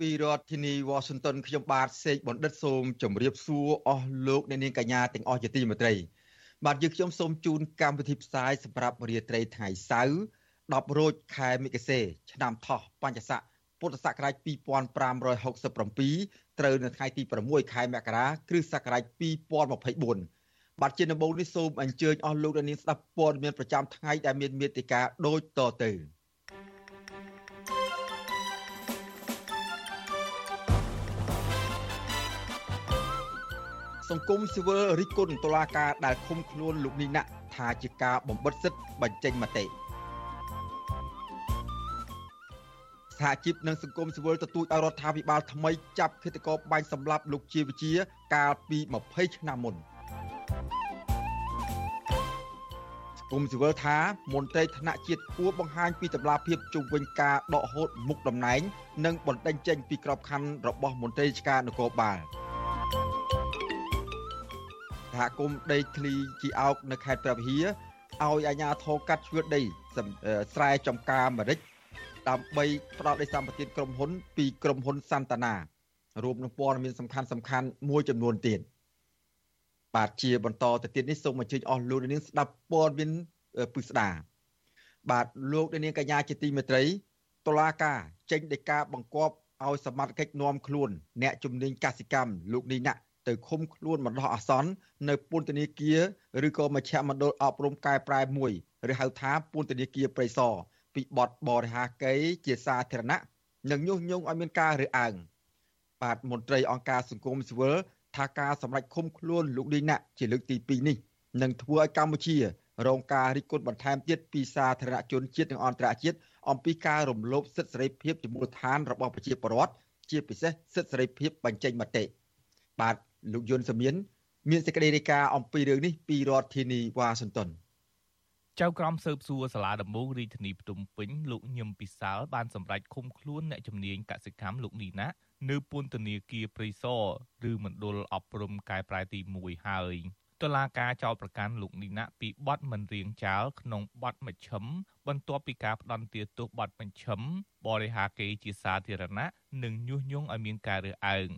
ពីរដ្ឋធានី Washington ខ្ញុំបាទសេកបណ្ឌិតសូមជម្រាបសួរអស់លោកអ្នកនាងកញ្ញាទាំងអស់ជាទីមេត្រី បាទយើងខ្ញុំសូមជូនកម្មវិធីផ្សាយសម្រាប់រាត្រីថ្ងៃសៅរ៍10រោចខែមិគសេ ឆ្នាំថោះបញ្ញស័កពុទ្ធសករាជ2567ត្រូវនៅថ្ងៃទី6ខែមករាគ្រិស្តសករាជ2024បាទជាដំបូងនេះសូមអញ្ជើញអស់លោកអ្នកនាងស្ដាប់ព័ត៌មានប្រចាំថ្ងៃដែលមានមេតិការដូចតទៅ សង្គមស៊ីវិលរិះគន់តុលាការដែលឃុំខ្លួនលោកនីណាក់ថាជាការបំបិទសិទ្ធិបញ្ចេញមតិសហជីពនិងសង្គមស៊ីវិលទទូចឲ្យរដ្ឋាភិបាលថ្មីចាប់ឃាតករបាញ់សម្លាប់លោកជាវិជា កាលពី20ឆ្នាំមុនសង្គមស៊ីវិលថាមន្ត្រីថ្នាក់ជាតិគួរបង្ហាញពីតម្លាភាពជុំវិញការដកហូតមុខតំណែង និងបណ្តេញចេញពីក្របខ័ណ្ឌរបស់មន្ត្រីឆ្ការនគរបាល សហគមន៍ដីធ្លីជីអោកនៅខេត្តព្រះវិហារឲ្យអាជ្ញាធរកាត់ជ្រឿដីស្រែចំការមរិចដើម្បីផ្ដល់ដីសម្បត្តិក្រុមហ៊ុន ពីក្រុមហ៊ុនសន្តានារួមនឹងព័ត៌មានសំខាន់សំខាន់មួយចំនួនទៀតបាទជាបន្តទៅទៀតនេះសូមអញ្ជើញអស់លោកនាងស្ដាប់ព័ត៌មានពិស្ដាបាទលោកនាងកញ្ញាជាទីមេត្រីតុលាការចេញដីកាបង្គាប់ឲ្យសមត្ថកិច្ចនាំខ្លួន អ្នកជំនាញកសិកម្មលោកនីណាក់ ទៅឃុំខ្លួនបណ្ដោះអាសន្ននៅពន្ធនាគារឬក៏មជ្ឈមណ្ឌលអប់រំកែប្រែមួយឬហៅថាពន្ធនាគារព្រៃសរពីបទបរិហាកេយជាសាធារណៈនិងញុះញង់ឲ្យមានការរើសអើងបាទមន្ត្រីអង្គការសង្គមស៊ីវិលថាការសម្រេចឃុំខ្លួនលោកឌីណាជាលើកទី2នេះនឹងធ្វើឲ្យកម្ពុជា រងការរិះគន់បន្ថែមទៀតពីសាធារណជនជាតិនិងអន្តរជាតិអំពីការរំលោភសិទ្ធិសេរីភាពជាមូលដ្ឋានរបស់ប្រជាពលរដ្ឋជាពិសេសសិទ្ធិសេរីភាពបញ្ចេញមតិបាទ លោកយុនសមៀនមានសេចក្តីរាយការណ៍អំពីរឿងនេះពីរដ្ឋធានីវ៉ាស៊ីនតោនចៅក្រមស៊ើបសួរសាលាដំបងរាជធានីភ្នំពេញលោកញឹមពិសាលបានសម្រេចឃុំខ្លួនអ្នកជំនាញកសិកម្មលោកនីណានៅពន្ធនាគារព្រៃសរឬមណ្ឌលអប់រំកែប្រែទី1ហើយតុលាការចោទប្រកាន់លោកនីណាពីបទមិនរៀងចាលក្នុងបទមជ្ឈិមបន្ទាប់ពីការផ្ដន្ទាទោសបទមជ្ឈិមបរិហាកេជាសាធារណៈនិងញុះញង់ឲ្យមានការរើសអើង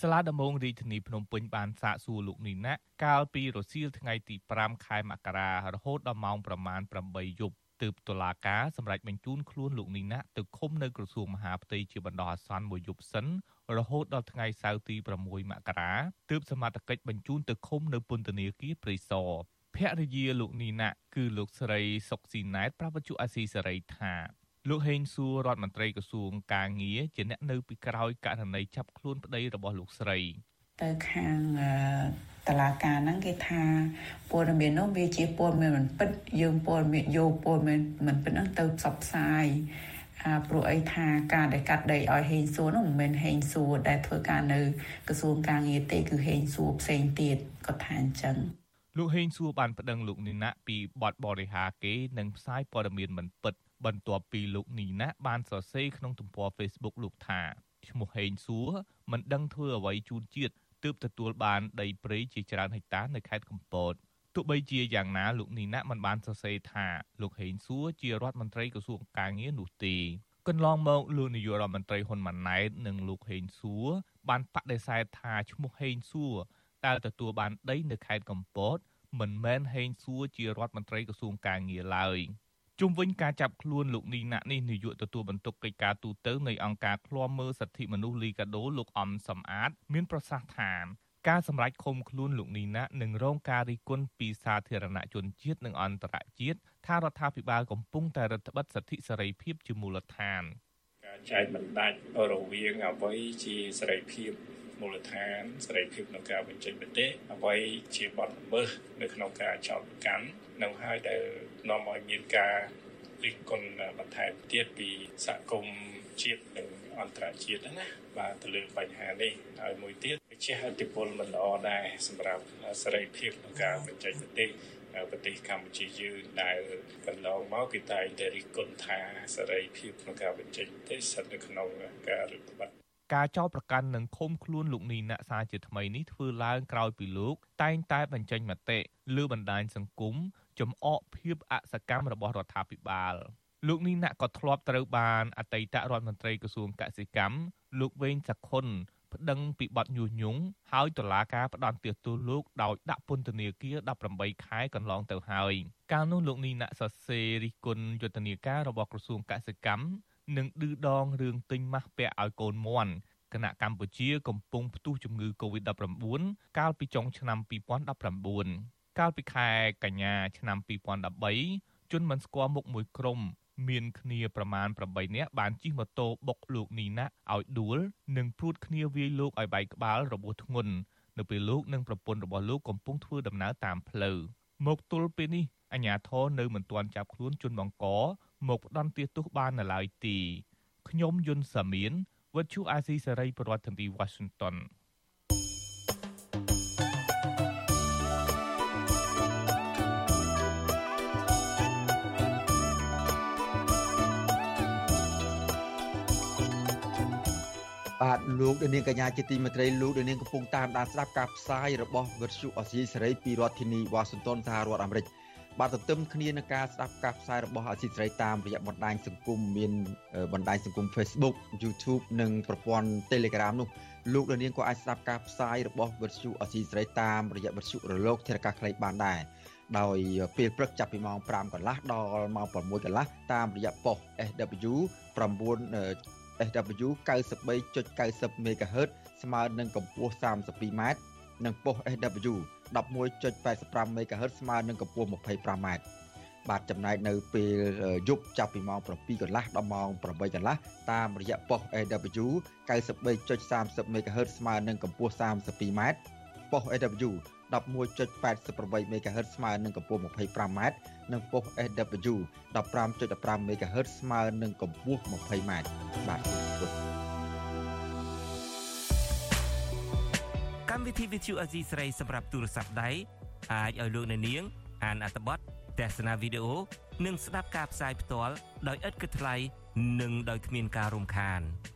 សាលាដំបងរាជធានីភ្នំពេញបានសាកសួរលោកនីណាកាលពីរសៀលថ្ងៃទី5ខែមករារហូតដល់ម៉ោងប្រមាណ8យប់ទើបតុលាការសម្រេចបញ្ជូនខ្លួនលោកនីណាទៅឃុំនៅក្រសួងមហាផ្ទៃជាបណ្ដោះអាសន្នមួយយប់សិនរហូតដល់ថ្ងៃសៅរ៍ទី6មករាទើបសមត្ថកិច្ចបញ្ជូនទៅឃុំនៅពន្ធនាគារព្រៃសរភរិយាលោកនីណាគឺលោកស្រីសុកស៊ីណែតប្រពន្ធអាស៊ីសេរីថា លោកហេងសួររដ្ឋមន្ត្រីក្រសួងការងារជាអ្នកនៅពីក្រោយករណីចាប់ខ្លួនប្តីរបស់លោកស្រីទៅខាងតឡាការហ្នឹងគេថាព័ត៌មាននោះវាជាព័ត៌មានមិនពិតយើងព័ត៌មានយកព័ត៌មានមិនពិតហ្នឹងទៅផ្សព្វផ្សាយអាព្រោះអីថាការដែលកាត់ដីឲ្យហេងសួរនោះមិនមែនហេងសួរដែលធ្វើការនៅក្រសួងការងារទេគឺហេងសួរផ្សេងទៀតគាត់ថាអញ្ចឹងលោកហេងសួរបានប្តឹងលោកនីណាពីបទបរិហាគេនិងផ្សាយព័ត៌មានមិនពិត បន្ទាប់ពីលោកនីណាបានសរសេរក្នុងទំព័រ Facebook លោកថាឈ្មោះហេងសួរមិនដឹងធ្វើអ្វីជូនជាតិទើបទទួលបានដីព្រៃជាច្រើនហិកតានៅខេត្តកំពតទោះបីជាយ៉ាងណាលោកនីណាមិនបានសរសេរថាលោកហេងសួរជារដ្ឋមន្ត្រីក្រសួងកាងារនោះទេកន្លងមកលោកនាយករដ្ឋមន្ត្រីហ៊ុនម៉ាណែតនិងលោកហេងសួរបានបដិសេធថាឈ្មោះហេងសួរដែលទទួលបានដីនៅខេត្តកំពតមិនមែនហេងសួរជារដ្ឋមន្ត្រីក្រសួងកាងារឡើយ។ ជុំវិញការចាប់ខ្លួនលោកនីណាក់នេះនាយកទទួលបន្ទុកកិច្ចការទូតនៃអង្គការឃ្លាំមើលសិទ្ធិមនុស្សលីកាដូលោកអំសំអាត មានប្រសាសន៍ថាការសម្រេចឃុំខ្លួនលោកនីណានឹងរងការរិះគន់ពីសាធារណជនជាតិនិងអន្តរជាតិថារដ្ឋាភិបាលកំពុងតែរដ្ឋបិទសិទ្ធិសេរីភាពជាមូលដ្ឋានការចែកបណ្ដាច់រវាងអ្វីជាសេរីភាពមូលដ្ឋានសេរីភាពក្នុងការបញ្ចេញមតិអ្វីជាបទល្មើសនៅក្នុងការចោទប្រកាន់ នៅហើយដែលនាំឲ្យមានការរិះគន់បន្ថែមទៀតពីសហគមន៍ជាតិនិងអអន្តរជាតិណាបាទទៅលើបញ្ហានេះហើយមួយទៀតជាអតិពលមិនល្អដែរសម្រាប់សេរីភាពក្នុងការបញ្ចេញមតិប្រទេសកម្ពុជាយើងដែលកន្លងមកគេតែងតែរិះគន់ថាសេរីភាពក្នុងការបញ្ចេញមតិស្ថិតនៅក្នុងការរឹតបន្តឹងការចោទប្រកាន់និងឃុំខ្លួនលោកនីណាក់សាជាថ្មីនេះធ្វើឡើងក្រោយពីលោកតែងតែបញ្ចេញមតិលើបណ្ដាញសង្គម ចំអកភាពអសកម្មរបស់រដ្ឋាភិបាលលោកនីណាក់ក៏ធ្លាប់ត្រូវបានអតីតរដ្ឋមន្ត្រីក្រសួងកសិកម្មលោកវេងសខុនប្តឹងពីបទញុះញង់ហើយតុលាការផ្តន្ទាទោសលោកដោយដាក់ពន្ធនាគារ18ខែកន្លងទៅហើយកាលនោះលោកនីណាក់សរសេររិះគន់យុទ្ធនាការរបស់ក្រសួងកសិកម្មនិងឌឺដងរឿងទិញម៉ាស់ពាក់ឲ្យកូនមន់គណៈកម្ពុជាកំពុងផ្ទុះជំងឺ Covid-19 កាលពីចុងឆ្នាំ2019 កាលពីខែកញ្ញាឆ្នាំ2013ជនមិនស្គាល់មុខមួយក្រុមមានគ្នាប្រមាណ8នាក់បានជិះម៉ូតូបុកលោកនីណាឲ្យដួលនិងព្រួតគ្នាវាយលោកឲ្យបែកក្បាលរបួសធ្ងន់នៅពេលលោកនិងប្រពន្ធរបស់លោកកំពុងធ្វើដំណើរតាមផ្លូវមកទល់ពេលនេះអាជ្ញាធរនៅមិនទាន់ចាប់ខ្លួនជនបង្កមកផ្ដន់ទោសបាននៅឡើយទេខ្ញុំយុនសាមៀនវិទ្យុអាស៊ីសេរីប្រធានាធិបតី Washington បាទលោកនាងកញ្ញាជាទីមេត្រីលោកនាងកំពុងតាមដានស្ដាប់ការផ្សាយរបស់វិទ្យុអសីសេរីពីរដ្ឋធានីវ៉ាស៊ីនតោនសហរដ្ឋអាមេរិកបាទទន្ទឹមគ្នានឹងការស្ដាប់ការផ្សាយរបស់អសីសេរីតាមរយៈបណ្ដាញសង្គមមានបណ្ដាញសង្គម Facebook YouTube និងប្រព័ន្ធ Telegram នោះលោកនាងក៏អាចស្ដាប់ការផ្សាយរបស់វិទ្យុអសីសេរីតាមរយៈវិទ្យុរលកធារកាសខ្លីបានដែរដោយពេលព្រឹកចាប់ពីម៉ោង5កន្លះដល់ម៉ោង6កន្លះតាមរយៈប៉ុស SW 9 SW 93.90 MHz ស្មើនឹងកម្ពស់ 32m និងប៉ុស SW 11.85 MHz ស្មើនឹងកម្ពស់ 25m បាទចំណែកនៅពេលយប់ចាប់ពីម៉ោង7កន្លះដល់ម៉ោង8កន្លះតាមរយៈប៉ុស AW 93.30 MHz ស្មើនឹងកម្ពស់ 32m ប៉ុស AW 11.88 MHz ស្មើនឹងកម្ពស់ 25m និងប៉ុស SW 15.15 MHz ស្មើនឹងកម្ពស់ 20m បាទគុណកម្មវិធី Vithu Azizi ស្រីសម្រាប់ទូរស័ព្ទដៃអាចឲ្យលោកអ្នកនាង អានអត្ថបទទស្សនាវីដេអូនិងស្ដាប់ការផ្សាយផ្ទាល់ដោយឥតគិតថ្លៃនិងដោយគ្មានការរំខាន។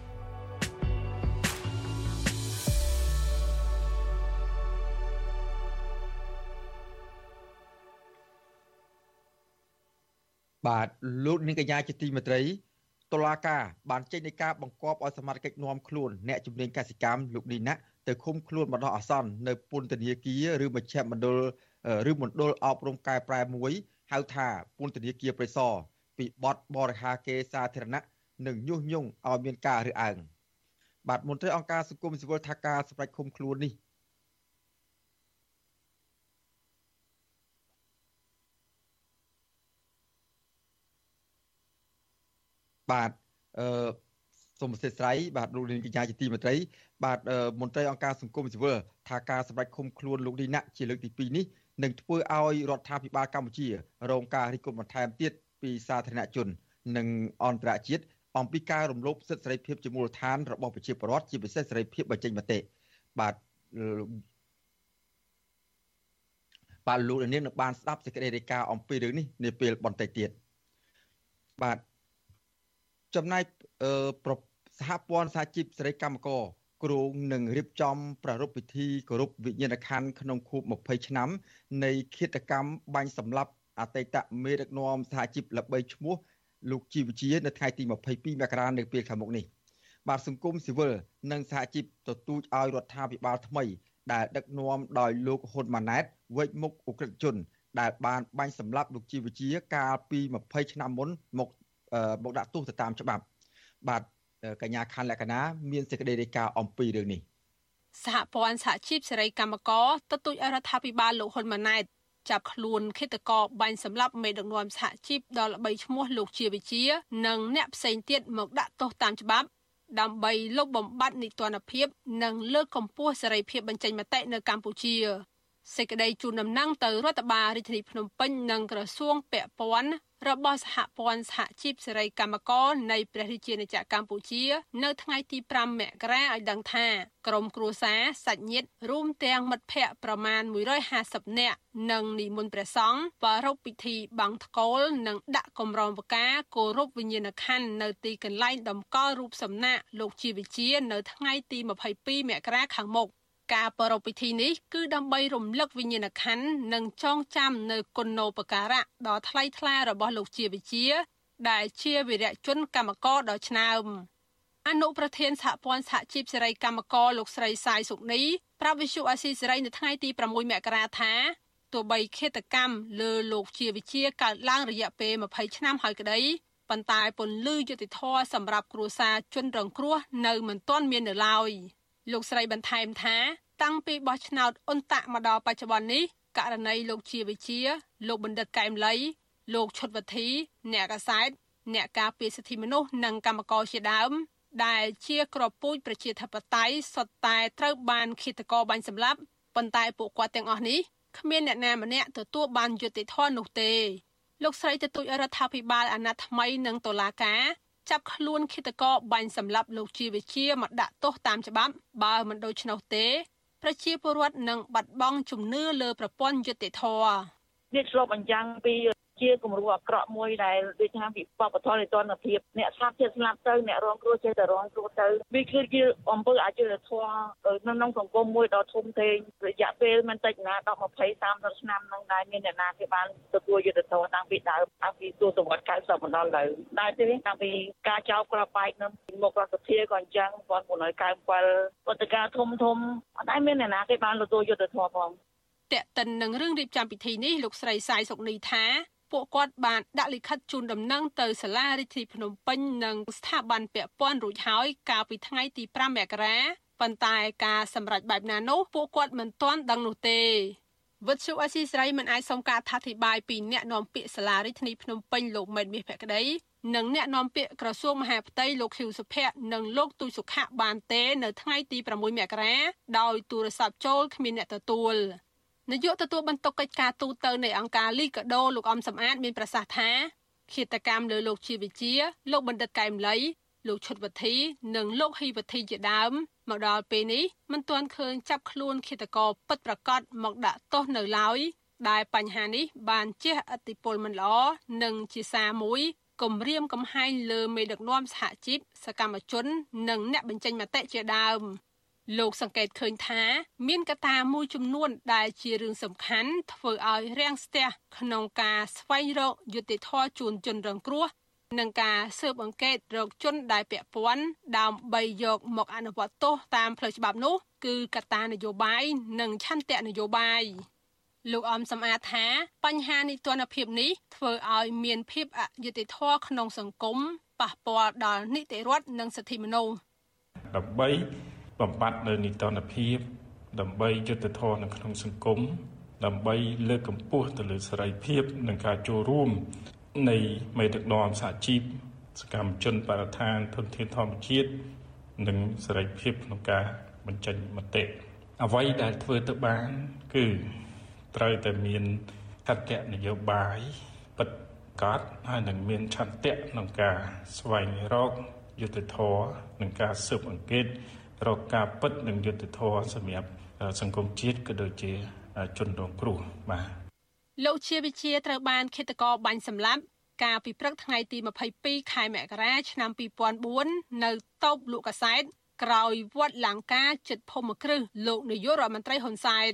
បាទលោកនាងកញ្ញាជាទីមេត្រីតុលាការបានចេញនៃការបង្គាប់ឲ្យសមាជិកនាំខ្លួនអ្នកជំនាញកសិកម្មលោកនីណាទៅឃុំខ្លួនបណ្ដោះអាសន្ននៅពន្ធនាគារឬមជ្ឈមណ្ឌលឬមណ្ឌលអប់រំកែប្រែមួយហៅថាពន្ធនាគារព្រៃសរពីបទបរិហាកេសាធារណៈនិងញុះញង់ឲ្យមានការរើសអើងបាទមន្ត្រីអង្គការសង្គមស៊ីវិលថាការសម្រេចឃុំខ្លួននេះ បាទអឺសូមអធិស្ឋានបាទលោកនាងកញ្ញាជាទីមេត្រីបាទមន្ត្រីអង្គការសង្គមស៊ីវិលថាការសម្ដែងឃុំខ្លួនលោកឌីណាជាលើកទី2នេះនឹងធ្វើឲ្យរដ្ឋាភិបាលកម្ពុជា រងការរិះគន់បន្ថែមទៀតពីសាធារណជន និងអន្តរជាតិអំពីការរំលោភសិទ្ធិសេរីភាពជាមូលដ្ឋានរបស់ប្រជាពលរដ្ឋជាពិសេសសេរីភាពបញ្ចេញមតិបាទបាទលោកនាងនឹងបានស្ដាប់សេចក្តីរាយការណ៍អំពីរឿងនេះនាពេលបន្តិចទៀតបាទ ចំណែកសហព័ន្ធសហជីពសេរីកម្មករគ្រងនឹងរៀបចំប្រារព្ធពិធីគោរពវិញ្ញាណក្ខន្ធក្នុងខួប20ឆ្នាំ នៃឃាតកម្មបាញ់សម្លាប់អតីតមេដឹកនាំសហជីពល្បីឈ្មោះលោកជីវជានៅថ្ងៃទី22មករានៅពេលខាងមុខនេះបាទសង្គមស៊ីវិលនិងសហជីពទទូចឲ្យរដ្ឋាភិបាលថ្មី ដែលដឹកនាំដោយលោកហ៊ុនម៉ាណែតវេចមុខអ ுக ្រិតជន ដែលបានបាញ់សម្លាប់លោកជីវជា កាលពី20ឆ្នាំមុនមក មកដាក់ទោសទៅតាមច្បាប់ បាទកញ្ញាខាន់លក្ខណាមានសេចក្តីរាយការណ៍អំពីរឿងនេះសហព័ន្ធសហជីពសេរីកម្មករទទូចអរដ្ឋាភិបាលលោកហ៊ុនម៉ាណែតចាប់ខ្លួនឃាតករបាញ់សម្លាប់មេដឹកនាំសហជីពដល់ល្បីឈ្មោះលោកជាវិជានិងអ្នកផ្សេងទៀតមកដាក់ទោសតាមច្បាប់ ដើម្បីលុបបំបាត់នីតិរដ្ឋភាព និងលើកកម្ពស់សេរីភាពបញ្ចេញមតិនៅកម្ពុជាសេចក្តីជូនដំណឹងទៅរដ្ឋបាលរាជធានីភ្នំពេញនិងក្រសួងពាក់ព័ន្ធ របស់សហព័ន្ធសហជីពសេរីកម្មករនៃព្រះរាជាណាចក្រកម្ពុជា នៅថ្ងៃទី5មករាឲ្យដឹងថាក្រមគ្រួសារសាច់ញាតិរួមទាំងមិត្តភ័ក្តិប្រមាណ150នាក់និងនិមន្តព្រះសង្ឃប្រារព្ធពិធីបាំងថ្កូល និងដាក់កម្រងផ្កាគោរពវិញ្ញាណក្ខន្ធនៅទីកន្លែងតម្កល់រូបសំណាកលោកជាវិជា នៅថ្ងៃទី22មករាខាងមុខ ការប្រារព្ធពិធីនេះគឺដើម្បីរំលឹកវិញ្ញាណក្ខន្ធនិងចងចាំនៅគុណូបការៈដ៏ថ្លៃថ្លារបស់លោកជាវិជា ដែលជាវីរៈជនកម្មករដ៏ឆ្នើមអនុប្រធានសហព័ន្ធសហជីពសេរីកម្មករលោកស្រីសាយសុកនីប្រាប់វិសុអាស៊ីសេរីនៅថ្ងៃទី6មករាថាទោះបីឃាតកម្មលើលោកជាវិជាកើតឡើងរយៈពេល20ឆ្នាំហើយក្តីប៉ុន្តែពន្លឺយុតិធធសម្រាប់គ្រួសារជនរងគ្រោះនៅមិនទាន់មាននៅឡើយ។ លោកស្រីបន្ថែមថា តាំងពីបោះឆ្នោតអ៊ុនតាក់មកដល់បច្ចុប្បន្ននេះករណីលោកជាវិជា លោកបណ្ឌិតកែមលី លោកឈុតវធី អ្នកកសែតអ្នកការពារសិទ្ធិមនុស្សនិងកម្មករជាដើម ដែលជាក្របពូជប្រជាធិបតេយ្យសុទ្ធតែត្រូវបានឃាតករបាញ់សម្លាប់ប៉ុន្តែពួកគាត់ទាំងអស់នេះគ្មានអ្នកណាម្នាក់ទទួលបានយុត្តិធម៌នោះទេលោកស្រីទទូចរដ្ឋាភិបាលអាណត្តិថ្មីនិងតុលាការ ចាប់ខ្លួនឃាតករបាញ់សម្លាប់លោកជាវិជាមកដាក់ទោសតាមច្បាប់បើមិនដូច្នោះទេប្រជាពលរដ្ឋនឹងបាត់បង់ជំនឿលើប្រព័ន្ធយុត្តិធម៌នេះឆ្លុះបញ្ចាំងពី ជាគំរូអាក្រក់មួយដែលដូចថាវិបត្តិធម៌នៃទនភាពអ្នកស្លាប់ចិត្តស្លាប់ទៅអ្នករងគ្រោះចេះតែរងគ្រោះទៅវាគឺជាអំពើអយុត្តិធម៌នៅក្នុងសង្គមមួយដ៏ធំធេងរយៈពេលមិនតិចណា10 20 30ឆ្នាំនឹងដែរមានអ្នកណាគេបានទទួលយុត្តិធម៌តាំងពីដើមតាំងពីទសវត្ស90មកដល់ឥឡូវដែរទេតាំងពីការចោលក្របបែកនៅមុខរដ្ឋសភាក៏អញ្ចឹង1997ពតការធំធំអត់ដែរមានអ្នកណាគេបានទទួលយុត្តិធម៌ផងតេតិននឹងរឿងរៀបចំពិធីនេះលោកស្រីសាយសុកនីថា ពួកគាត់បានដាក់លិខិតជូនដំណឹងទៅសាលារាជធានីភ្នំពេញនិងស្ថាប័នពាក់ព័ន្ធរួចហើយកាលពីថ្ងៃទី5មករាប៉ុន្តែការសម្រេចបែបណានោះពួកគាត់មិនទាន់ដឹងនោះទេវិទ្យុអស៊ីសេរីមិនអាចសុំការអធិប្បាយពីអ្នកនាំពាក្យសាលារាជធានីភ្នំពេញលោកមេតមាសភក្តីនិងអ្នកនាំពាក្យក្រសួងមហាផ្ទៃលោកខៀវសុភ័ក្រនិងលោកទូចសុខៈបានទេ នៅថ្ងៃទី6មករាដោយទូរស័ព្ទចូលគ្មានអ្នកទទួល នាយកទទួលបន្ទុកកិច្ចការទូតទៅនៃអង្គការលីកាដូលោកអំសំអាតមានប្រសាសន៍ថាឃាតកម្មលើលោកជាវិជាលោកបណ្ឌិតកែមលីលោកឈុតវធី និងលោកហ៊ីវធីជាដើមមកដល់ពេលនេះមិនទាន់ឃើញចាប់ខ្លួនឃាតករពិតប្រាកដមកដាក់ទោសនៅឡើយដែលបញ្ហានេះបានជះឥទ្ធិពលមិនល្អនិងជាសារមួយគំរាមកំហែងលើមេដឹកនាំសហជីពសកម្មជន និងអ្នកបញ្ចេញមតិជាដើម លោកសង្កេតឃើញថា មានកត្តាមួយចំនួន ដែលជារឿងសំខាន់ ធ្វើឲ្យរាំងស្ទះក្នុងការស្វែងរកយុត្តិធម៌ជូនជនរងគ្រោះនិងការស៊ើបអង្កេតរកជនដែលពាក់ព័ន្ធដើម្បីយកមកអនុវត្តទោសតាមផ្លូវច្បាប់នោះ គឺកត្តានយោបាយនិងឆន្ទៈនយោបាយលោកអំសំអាតថា បញ្ហានីតិរដ្ឋភាពនេះធ្វើឲ្យមានភាពអយុត្តិធម៌ក្នុងសង្គមប៉ះពាល់ដល់នីតិរដ្ឋនិងសិទ្ធិមនុស្សដើម្បី បំបត្តិនៅនីតិរដ្ឋភាពដើម្បីយុត្តិធម៌នៅក្នុងសង្គមដើម្បីលើកកម្ពស់ទៅលើសេរីភាពនិងការចូលរួមនៃមេដឹកនាំសហជីពសកម្មជនបរិស្ថានធនធានធម្មជាតិនិងសេរីភាពក្នុងការបញ្ចេញមតិអ្វីដែលធ្វើទៅបានគឺត្រូវតែមានឆន្ទៈនយោបាយពិតកាត់ហើយនឹងមានឆន្ទៈក្នុងការស្វែងរកយុត្តិធម៌និងការស៊ើបអង្កេត រកការពិតនិងយុត្តិធម៌សម្រាប់សង្គមជាតិក៏ដូចជាជនរងគ្រោះបាទលោកជាវិជាត្រូវបានឃាតករបាញ់សម្លាប់កាលពីព្រឹកថ្ងៃទី22ខែមករាឆ្នាំ2004នៅតូបលក់កាសែតក្រោយវត្តលង្កាចិត្តភូមិគ្រឹះលោកនាយករដ្ឋមន្ត្រីហ៊ុនសែន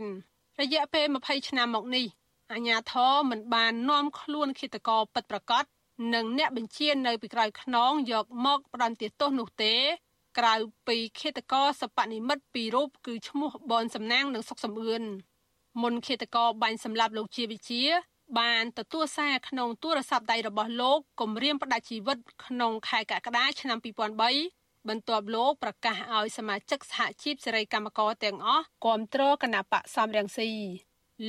រយៈពេល20ឆ្នាំមកនេះអាញាធរមិនបាននាំខ្លួនឃាតករពិតប្រាកដនិងអ្នកបញ្ជានៅពីក្រោយខ្នងយកមកផ្ដន្ទាទោសនោះទេ ក្រៅពីឃាតករសពនិមិត្តពីររូបគឺឈ្មោះបនសំណាងនិងសុកសំអឿនមុនឃាតករបាញ់សម្លាប់លោកជាវិជាបានទទួលសារក្នុងទូរស័ព្ទដៃរបស់លោកគម្រាមផ្ដាច់ជីវិតក្នុងខែកក្កដាឆ្នាំ2003បន្ទាប់លោកប្រកាសឲ្យសមាជិកសហជីពសេរីកម្មករទាំងអស់គ្រប់គ្រងគណៈបកសំរងស៊ី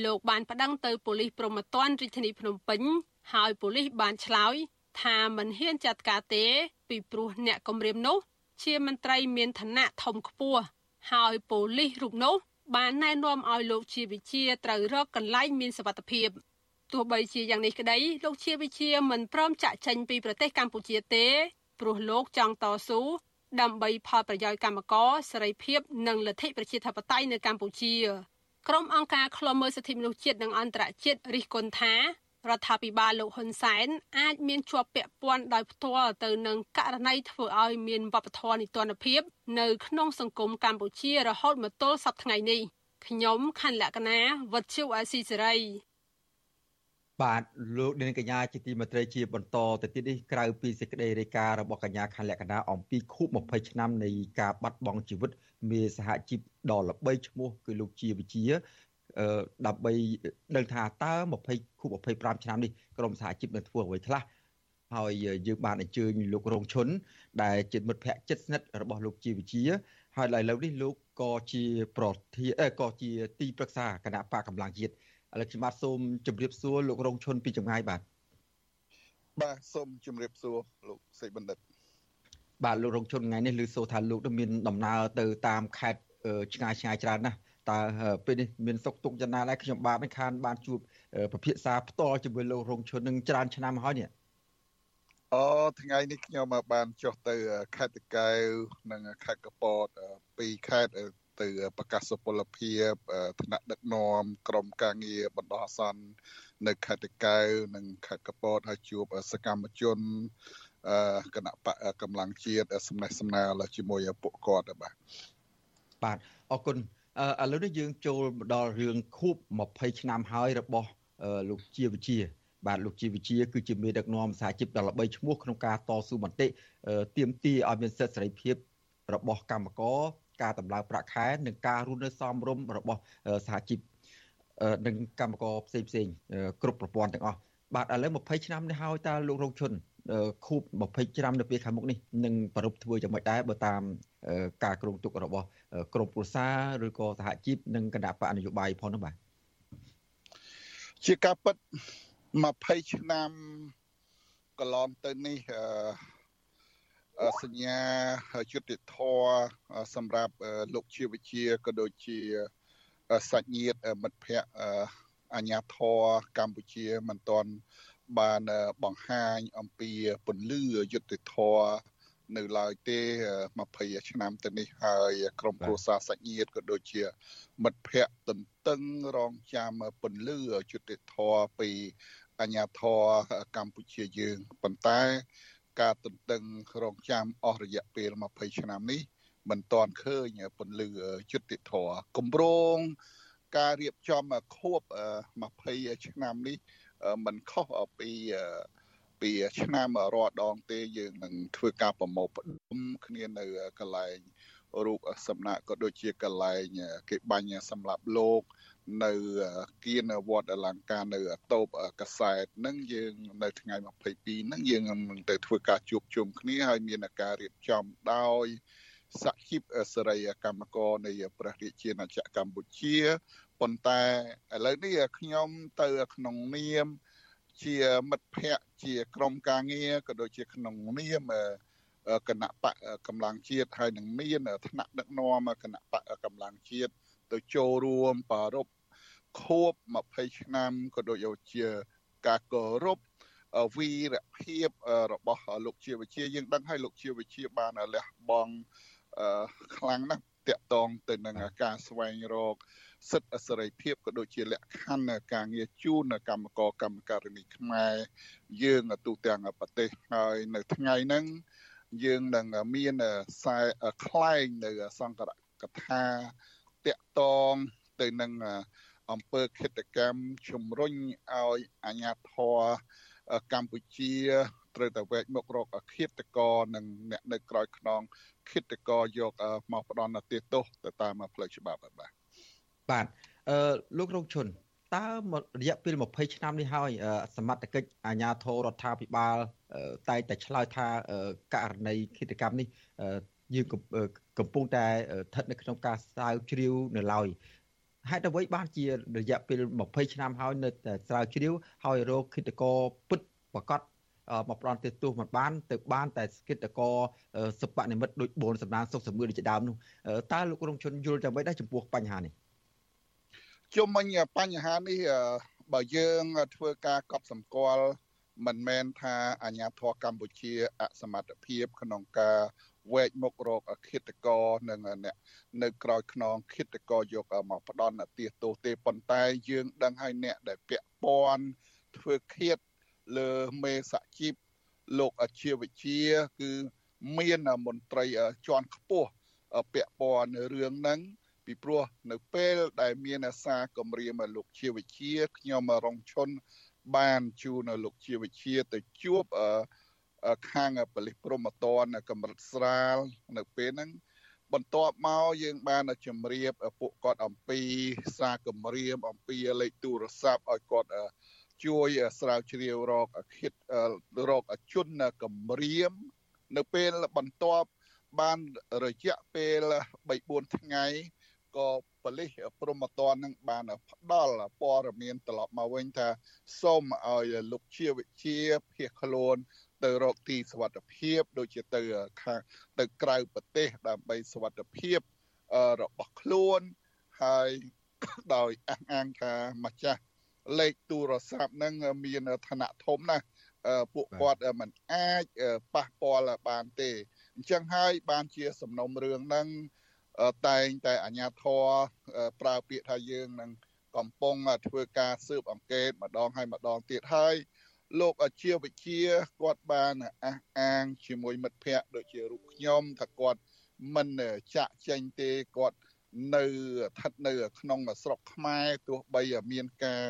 លោកបានប្តឹងទៅប៉ូលីសព្រហ្មទណ្ឌរាជធានីភ្នំពេញហើយប៉ូលីសបានឆ្លើយថាមិនហ៊ានចាត់ការទេពីព្រោះអ្នកគម្រាមនោះ ជាមន្ត្រីមានឋានៈធំខ្ពស់ហើយប៉ូលីសរូបនោះបានណែនាំឲ្យលោកជាវិជាត្រូវរកកន្លែងមានសុវត្ថិភាពទោះបីជាយ៉ាងនេះក្តីលោកជាវិជាមិនព្រមចាក់ចេញពីប្រទេសកម្ពុជាទេព្រោះលោកចង់តស៊ូដើម្បីផលប្រយោជន៍កម្មករសេរីភាពនិងលទ្ធិប្រជាធិបតេយ្យនៅកម្ពុជាក្រុមអង្គការឃ្លាំមើលសិទ្ធិមនុស្សជាតិនិងអន្តរជាតិរិះគន់ថា រដ្ឋាភិបាលលោកហ៊ុនសែនអាចមានជាប់ពាក់ព័ន្ធដោយផ្ទាល់ទៅនឹងករណីធ្វើឲ្យមានវប្បធម៌នីតិរដ្ឋភាពនៅក្នុងសង្គមកម្ពុជារហូតមកទល់សប្តាហ៍ថ្ងៃនេះខ្ញុំខណ្ឌលក្ខណាវត្តជូអេស៊ីសេរីបាទលោកនាងកញ្ញាជាទីមេត្រីជាបន្តទៅទៀតនេះក្រៅពីសេចក្តីរាយការណ៍របស់កញ្ញាខណ្ឌលក្ខណាអំពីខួប20ឆ្នាំនៃការបាត់បង់ជីវិតមេសហជីពដ៏ល្បីឈ្មោះគឺលោកជាវិជា ដើម្បីដឹងថាតើ20ខួប25ឆ្នាំនេះក្រមសហជីពនឹងធ្វើអ្វីខ្លះហើយយើងបានអញ្ជើញលោករងឈុនដែលជាមិត្តភ័ក្តិជិតស្និទ្ធរបស់លោកជាវិជា ហើយឥឡូវនេះលោកក៏ជាប្រធានក៏ជាទីប្រឹក្សាគណៈបកកម្លាំងជាតិឥឡូវខ្ញុំបាទសូមជម្រាបសួរលោករងឈុនពីចម្ងាយបាទបាទសូមជម្រាបសួរលោកសេចបណ្ឌិត បាទលោករងឈុនថ្ងៃនេះឮសូរថាលោកមានដំណើរទៅតាមខេត្តឆ្ងាយឆ្ងាយច្រើនណាស់ តើពេលនេះមានសុខទុក្ខយ៉ាងណាដែរខ្ញុំបាទមិនខានបានជួបប្រភាសាផ្ទាល់ជាមួយលោករងឈុននឹងច្រើនឆ្នាំហើយនេះអូថ្ងៃនេះខ្ញុំបានចុះទៅខេត្តតកែវនិងខេត្តកពតពីរខេត្តទៅប្រកាសសុពលភាពថ្នាក់ដឹកនាំក្រមការងារបណ្ដោះអាសន្ននៅខេត្តតកែវនិងខេត្តកពតហើយជួបសកម្មជនគណៈបកកម្លាំងជាតិសំណេះសំណាលជាមួយពួកគាត់បាទបាទអរគុណ ឥឡូវនេះយើងចូលមកដល់រឿងខួប20ឆ្នាំហើយរបស់លោកជាវិជាបាទលោកជាវិជាគឺជាមេដឹកនាំសហជីពដល់13ឈ្មោះក្នុងការតស៊ូមតិទាមទារឲ្យមានសិទ្ធិសេរីភាពរបស់កម្មករការតម្លើងប្រាក់ខែនិងការរស់នៅសមរម្យរបស់សហជីពនិងកម្មករផ្សេងផ្សេងគ្រប់ប្រព័ន្ធទាំងអស់បាទឥឡូវ20ឆ្នាំនេះហើយតើលោករងឈុន ខូប20ឆ្នាំនៅពេលខាងមុខនេះនឹងប្រពធ្វើយ៉ាងម៉េចដែរបើតាមការគ្រោងទុករបស់ក្រមព្រសាឬក៏សហជីពនិងគណៈបកនយោបាយផងនោះបាទជាការពិត20ឆ្នាំកន្លងទៅនេះសញ្ញាយុទ្ធធរសម្រាប់លោកជាវិជាក៏ដូចជាសាច់ញាតិមិត្តភ័ក្តិអាញាធរកម្ពុជាមិនទាន់ បានបង្ហាញអំពីពន្លឺយុទ្ធធរនៅឡើយទេ20ឆ្នាំទៅនេះហើយក្រមគ្រួសារសាច់ញាតិក៏ដូចជា មិត្តភ័ក្តិទន្ទឹងរងចាំពន្លឺយុទ្ធធរពីអញ្ញាធរកម្ពុជាយើងប៉ុន្តែការទន្ទឹងរងចាំអស់រយៈពេល20ឆ្នាំនេះមិនទាន់ឃើញពន្លឺយុទ្ធធរគម្រោងការរៀបចំខួប20ឆ្នាំនេះ មិនខុសពីពីឆ្នាំរាល់ដងទេយើងនឹងធ្វើការប្រមូលផ្ដុំគ្នានៅកន្លែងរូបសំណាក់ក៏ដូចជាកន្លែងគេបាញ់សម្រាប់លោកនៅគៀនវត្តអលង្ការនៅតូបកសែតនឹងយើងនៅថ្ងៃ22ហ្នឹងយើងនឹងទៅធ្វើការជួបជុំគ្នាហើយមានការរៀបចំដោយសហជីពសេរីកម្មករនៃព្រះរាជាណាចក្រកម្ពុជា ប៉ុន្តែឥឡូវនេះខ្ញុំទៅក្នុងនាមជាមិត្តភ័ក្តិជាក្រុមការងារក៏ដូចជាក្នុងនាមគណៈបកកម្លាំងជាតិហើយនឹងមានថ្នាក់ដឹកនាំគណៈបកកម្លាំងជាតិទៅចូលរួមប្រារព្ធខួប20ឆ្នាំក៏ដូចជាការគោរពវីរភាពរបស់លោកជាវិជាយើងដឹងហើយលោកជាវិជាបានលះបង់ខ្លាំងណាស់តាក់ទងទៅនឹងការស្វែងរក សិទ្ធិសេរីភាពក៏ដូចជាលក្ខខណ្ឌការងារជូនកម្មករកម្មការិនីខ្មែរយើងទូទាំងប្រទេសហើយនៅថ្ងៃហ្នឹងយើងនឹងមានខ្សែខ្លែងនៅសង្ករកថាតាក់តងទៅនឹងអង្គើគិតកម្មជំរុញឲ្យអាញាធរកម្ពុជាត្រូវតែវែកមុខរកអឃាតកនិងអ្នកនៅក្រោយខ្នងឃាតកយកមកផ្ដន់ទោសទៅតាមផ្លូវច្បាប់បាទ បាទអឺលោករងឈុនតើរយៈពេល20ឆ្នាំនេះហើយសមត្ថកិច្ចអាជ្ញាធររដ្ឋាភិបាលតែតែឆ្លើយថាករណីឃាតកម្មនេះយើងកំពុងតែស្ថិតនៅក្នុងការស្រាវជ្រាវនៅឡើយហេតុអ្វីបានជារយៈពេល20ឆ្នាំហើយនៅតែស្រាវជ្រាវហើយរោគឃាតករពិតប្រកបមកផ្ដន់ទោសមិនបានទៅបានតែគិតកសុបនិមិត្តដូចបូនសម្ដានសុខសមឿនដូចជាដើមនោះតើលោករងជនយល់យ៉ាងម៉េចដែរចំពោះបញ្ហានេះ ជុំមិញបញ្ហានេះបើយើងធ្វើការកប់សម្គាល់មិនមែនថាអាញាធរកម្ពុជាអសមត្ថភាពក្នុងការវែកមុខរកឃាតករនិងអ្នកនៅក្រោយខ្នងឃាតករយកមកផ្ដន់ទាសទោសទេប៉ុន្តែយើងដឹងហើយអ្នកដែលពាក់ព័ន្ធធ្វើឃាតលើមេសជីពលោកអាជីវវិទ្យាគឺមានមន្ត្រីជាន់ខ្ពស់ពាក់ព័ន្ធនៅរឿងហ្នឹង ពីព្រោះនៅពេលដែលមានអាសាគម្រាមលោកជាវិជាខ្ញុំរងឈុនបានជួនៅលោកជាវិជាទៅជួបខាងប៉ូលីសព្រំតនកម្រិតស្រាលនៅពេលហ្នឹងបន្ទាប់មកយើងបានជម្រាបពួកគាត់អំពីសារគម្រាមអំពីលេខទូរស័ព្ទឲ្យគាត់ជួយស្រាវជ្រាវរកគិតរកជនគម្រាម នៅពេលបន្ទាប់បានរយៈពេល3 4ថ្ងៃ ក៏ប៉ូលីសព្រំតននឹងបានផ្ដល់ព័ត៌មានត្រឡប់មកវិញថាសូមឲ្យលោកជាវិជាភៀសខ្លួនទៅរកទីសវត្ថភាពដូចជាទៅខាងទៅក្រៅប្រទេសដើម្បីសវត្ថភាពរបស់ខ្លួនហើយដោយអះអាងថាម្ចាស់លេខទូរស័ព្ទហ្នឹងមានឋានៈធំណាស់ពួកគាត់មិនអាចប៉ះពាល់បានទេអញ្ចឹងហើយបានជាសំណុំរឿងហ្នឹង តែងតែអាជ្ញាធរប្រើពាក្យថាយើងនឹងកំពុងធ្វើការស៊ើបអង្កេតម្ដងហើយម្ដងទៀតហើយលោកអាជីវវិទ្យាគាត់បានអះអាងជាមួយមិត្តភ័ក្តិដូចជារូបខ្ញុំថាគាត់មិនចាក់ចេញទេគាត់នៅស្ថិតនៅក្នុងស្រុកខ្មែរទោះបីមានការ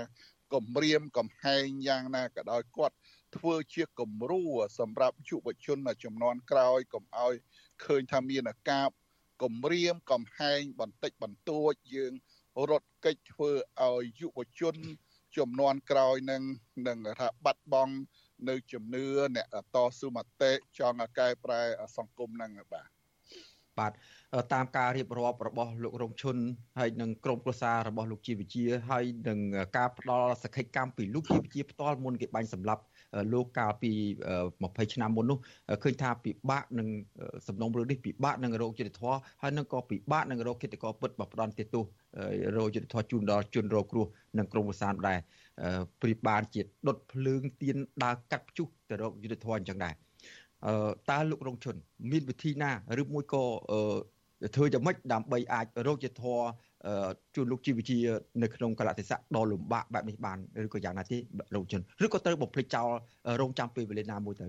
គម្រាមកំហែងយ៉ាងណាក៏ដោយគាត់ធ្វើជាគំរូសម្រាប់យុវជនចំនួនក្រោយកុំឲ្យឃើញថាមានការ គម្រាមកំហែងបន្តិចបន្តួចយើងរត់កិច្ចធ្វើឲ្យយុវជនចំនួនក្រោយនឹងនឹងថាបាត់បង់នៅជំនឿអ្នកតស៊ូមតិចង់កែប្រែសង្គមហ្នឹងបាទបាទតាមការរៀបរាប់របស់លោករងឈុនហើយនឹងក្រុមប្រឹក្សារបស់លោកជាវិជាហើយនឹងការផ្ដល់សក្ខីកម្មពីលោកជាវិជាផ្ទាល់មុនគេបាញ់សម្លាប់ លោកកាលពី20ឆ្នាំមុននោះឃើញថាពិបាកនឹងសំណុំរឿងនេះពិបាកនឹងរោគយុទ្ធធរហើយនឹងក៏ពិបាកនឹងរោគគិតកោពិតបផ្ដន់ទទូរោគយុទ្ធធរជូនដល់ជនរងគ្រោះនិងក្រុមប្រសានដែរព្រីបានជាដុតភ្លើងទៀនដើរកាត់ព្យុះទៅរោគយុទ្ធធរអញ្ចឹងដែរអឺតើលោករងជន មានវិធីណាឬមួយក៏ធ្វើយ៉ាងម៉េចដើម្បីអាចរោគយុទ្ធធរ ជួនលោកជីវវិជានៅក្នុងកលតិស័កដ៏លំបាកបែបនេះបានឬក៏យ៉ាងណាទេលោកជនឬក៏ត្រូវបំភ្លេចចោលរងចាំពេលវេលាណាមួយទៅ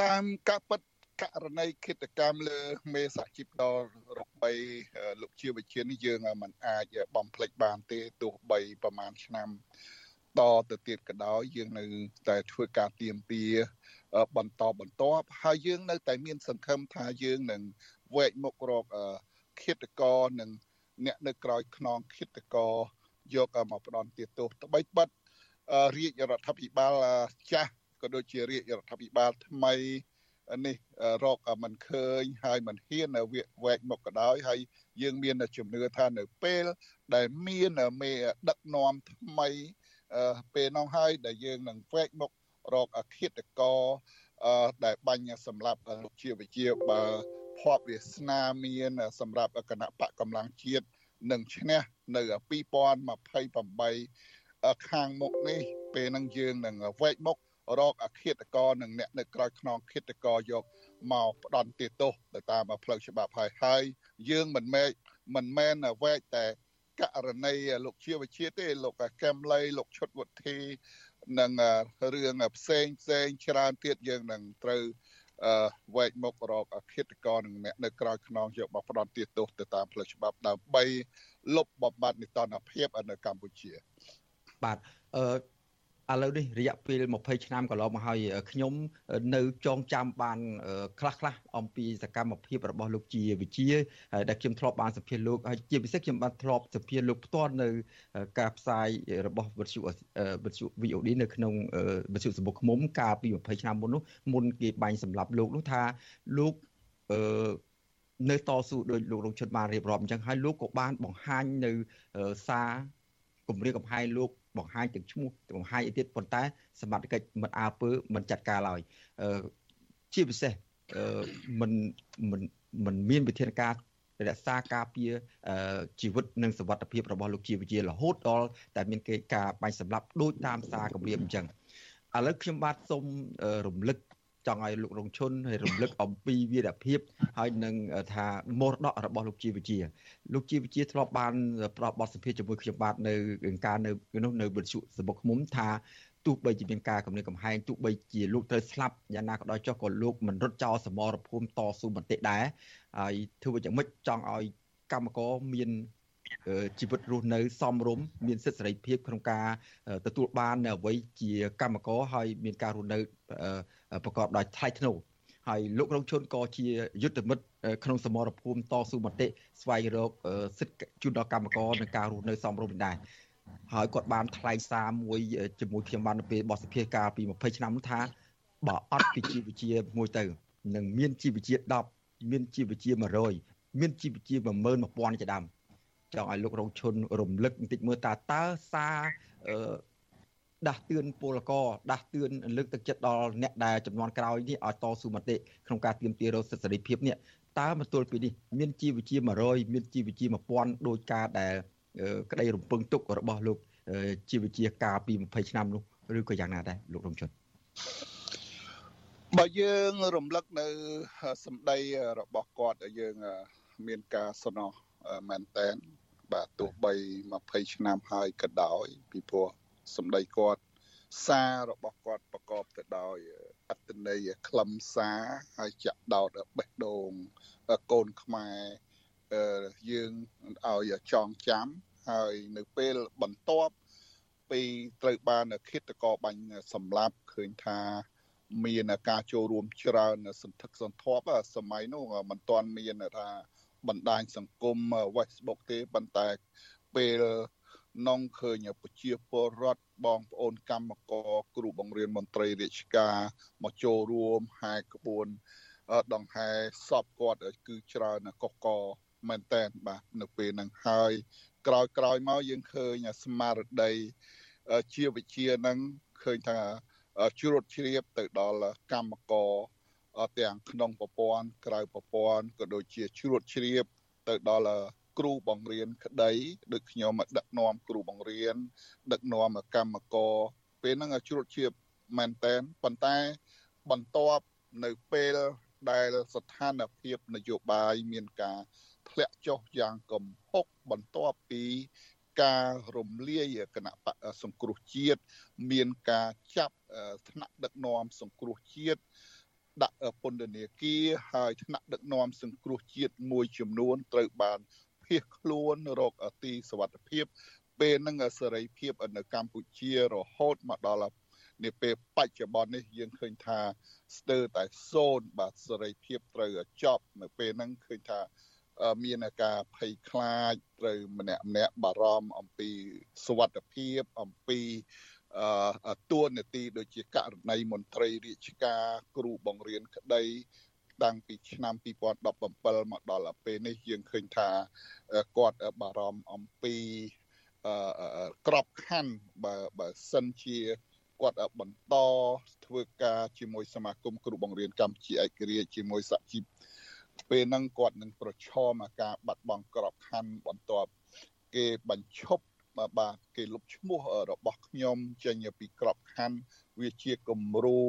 តាមការពិតករណីគិតកម្មលើមេសហជីពដល់របីលោកជាវិជានេះយើងមិនអាចបំភ្លេចបានទេទោះបីប្រហែលឆ្នាំតទៅទៀតក៏ដោយយើងនៅតែធ្វើការទៀមទាបន្តបន្តហើយយើងនៅតែមានសង្ឃឹមថាយើងនឹងវែកមុខរក ឃាតករនិងអ្នកនៅក្រោយខ្នងឃាតករយកមកផ្ដន់ទាទោសត្បិតបិទរាជរដ្ឋាភិបាលចាស់ក៏ដូចជារាជរដ្ឋាភិបាលថ្មីនេះរកមិនឃើញហើយមិនហ៊ានវែកមុខក៏ដោយហើយយើងមានជំនឿថានៅពេលដែលមានមេដឹកនាំថ្មីពេលនោះហើយដែលយើងនឹងវែកមុខរកអឃាតករដែលបាញ់សម្រាប់លោកជាវិជាបើ ភ័ព្វវាសនាមានសម្រាប់គណៈបកកម្លាំងជាតិនឹងឈ្នះនៅ2028ខាងមុខនេះពេលនឹងយើងនឹងវែកមុខរកអឃាតករនិងអ្នកនៅក្រៅខ្នងឃាតករយកមកផ្ដន់ទោសទៅតាមផ្លូវច្បាប់ហើយហើយយើងមិនមែនមិនមែនវែកតែករណីលោកជាវិជាទេលោកកែមលីលោកឈុតវុធីនិងរឿងផ្សេងផ្សេងច្រើនទៀតយើងនឹងត្រូវ វែកមុខរកអឃាតករនិងអ្នកនៅក្រៅខ្នងយកមកផ្ដន់ទាទោសទៅតាមផ្លូវច្បាប់ដើម្បីលុបបំបាត់នីតិភាពនៅកម្ពុជាបាទអឺ ឥឡូវនេះរយៈពេល20ឆ្នាំកន្លងមកហើយខ្ញុំនៅចងចាំបានខ្លះខ្លះអំពីសកម្មភាពរបស់លោកជាវិជាដែលខ្ញុំធ្លាប់បានសម្ភាសលោកហើយជាពិសេសខ្ញុំបានធ្លាប់សម្ភាសលោកផ្ទាល់នៅការផ្សាយរបស់វិទ្យុវិទ្យុ VOD នៅក្នុងវិទ្យុសម្បុកឃុំកាលពី20ឆ្នាំមុននោះមុនគេបាញ់សម្លាប់លោកនោះថាលោកអឺនៅតស៊ូដោយលោករងឈុតបានរៀបរាប់អញ្ចឹងហើយលោកក៏បានបង្ហាញនៅសារគម្រាមកំហែងលោក បង្ហាញទាំងឈ្មោះបង្ហាញអីទៀតប៉ុន្តែ សមត្ថកិច្ចមិនអើពើមិនចាត់ការឡើយអឺជាពិសេសអឺមិនមិនមិនមានវិធានការរក្សាការពារជីវិតនិងសុវត្ថិភាពរបស់លោកជាវិជារហូតដល់តែមានគេការបាញ់សម្លាប់ដូចតាមសារគម្រាមអញ្ចឹងឥឡូវខ្ញុំបាទសូមរំលឹក ចង់ឲ្យលោករងឈុនឲ្យរំលឹកអំពីវីរភាពហើយនឹងថាមរតករបស់លោកជីវវិជាលោកជីវវិជាធ្លាប់បានផ្ដល់បទសម្ភាសជាមួយខ្ញុំបាទនៅការនៅនោះនៅវិទ្យុសបុកឃុំថាទោះបីជាមានការគំរាមកំហែងទោះបីជាលោកត្រូវស្លាប់យ៉ាងណាក៏ដោយចុះក៏លោកមិនរត់ចោលសមរភូមិតស៊ូមតិដែរហើយធ្វើយ៉ាងម៉េចចង់ឲ្យកម្មករមាន ជីវិតរស់នៅសមរម្យមានសិទ្ធិសេរីភាពក្នុងការទទួលបាននៅអ្វីជាកម្មករហើយមានការរស់នៅប្រកបដោយថ្លៃថ្នូរហើយលោករងឈុនក៏ជាយុទ្ធមិត្តក្នុងសមរភូមិតស៊ូមតិស្វែងរកសិទ្ធិជូនដល់កម្មករในការរស់នៅសមរម្យដែរហើយគាត់បានថ្លែងសារមួយជាមួយខ្ញុំបាននៅពេលបោះសភាកាលពី20ឆ្នាំថាបើអត់ពីជីវវិជាមួយទៅនឹងមានជីវវិជា10មានជីវវិជា100មានជីវវិជា11000ជាដើម ចង់ឲ្យលោករងឈុនរំលឹកបន្តិចមើលតើតើសារដាស់តឿនពលករដាស់តឿនលើកទឹកចិត្តដល់អ្នកដែលចំនួនក្រោយនេះឲ្យតស៊ូមតិក្នុងការទាមទាររកសិទ្ធិសេរីភាពនេះតើមកទល់ពីនេះមានជីវវិជា100មានជីវវិជា1000ដោយការដែលក្តីរំពឹងទុករបស់លោកជីវវិជាកាលពី20ឆ្នាំនោះឬក៏យ៉ាងណាដែរលោករំជុនបើយើងរំលឹកនៅសម្ដីរបស់គាត់ដែលយើង មានការសំណោះមែនតែន បាទទោះបី20ឆ្នាំហើយក៏ដោយ ពីព្រោះសម្ដីគាត់សាររបស់គាត់ប្រកបទៅដោយអត្តន័យខ្លឹមសារហើយចាក់ដោតបេះដូងកូនខ្មែរយើងឲ្យចងចាំហើយនៅពេលបន្ទាប់ពីត្រូវបានឃាតករបាញ់សម្លាប់ឃើញថាមានការចូលរួមច្រើនសន្ធឹកសន្ធាប់សម័យនោះមិនទាន់មានថា បណ្ដាញសង្គម Facebook ទេប៉ុន្តែពេលនងឃើញប្រជាពលរដ្ឋបងប្អូនកម្មករគ្រូបង្រៀនមន្ត្រីរាជការមកចូលរួមហែក្បួនដង្ហែសពគាត់គឺច្រើនកកកមែនតែនបាទនៅពេលហ្នឹងហើយក្រោយក្រោយមកយើងឃើញស្មារតីជាវិជាហ្នឹងឃើញថាជ្រួតជ្រាបទៅដល់កម្មករ ទាំងក្នុងប្រព័ន្ធក្រៅប្រព័ន្ធក៏ដូចជាជ្រួតជ្រាបទៅដល់គ្រូបង្រៀនក្តីដូចខ្ញុំដឹកនាំគ្រូបង្រៀនដឹកនាំកម្មករពេលហ្នឹងជ្រួតជ្រាបមែនតែនប៉ុន្តែបន្ទាប់នៅពេលដែលស្ថានភាពនយោបាយមានការធ្លាក់ចុះយ៉ាងកំហុកបន្ទាប់ពីការរំលាយគណៈបកសង្គ្រោះជាតិមានការចាប់ថ្នាក់ដឹកនាំសង្គ្រោះជាតិ ដាក់ពន្ធនាគារហើយថ្នាក់ដឹកនាំសង្គ្រោះជាតិមួយចំនួនត្រូវបានភៀសខ្លួនរកទីសវត្ថភាពពេលហ្នឹងសេរីភាពនៅកម្ពុជារហូតមកដល់នាពេលបច្ចុប្បន្ននេះយើងឃើញថាស្ទើរតែសូន្យបាទសេរីភាពត្រូវចប់នៅពេលហ្នឹងឃើញថាមានការភ័យខ្លាចត្រូវម្នាក់ម្នាក់បារម្ភអំពីសុវត្ថិភាពអំពីអឺ តួនាទីដូចជាករណីមន្ត្រីរាជការគ្រូបង្រៀនក្តីតាំងពីឆ្នាំ2017មកដល់ពេលនេះយើងឃើញថាគាត់បារម្ភអំពីក្របខ័ណ្ឌបើបើសិនជាគាត់បន្តធ្វើការជាមួយសមាគមគ្រូបង្រៀនកម្ពុជាឯករាជ្យជាមួយសហជីពពេលហ្នឹងគាត់នឹងប្រឈមអាការបាត់បង់ក្របខ័ណ្ឌបន្ទាប់គេបញ្ឈប់ បាទគេលុបឈ្មោះរបស់ខ្ញុំចេញពីក្របខ័ណ្ឌវាជាគំរូ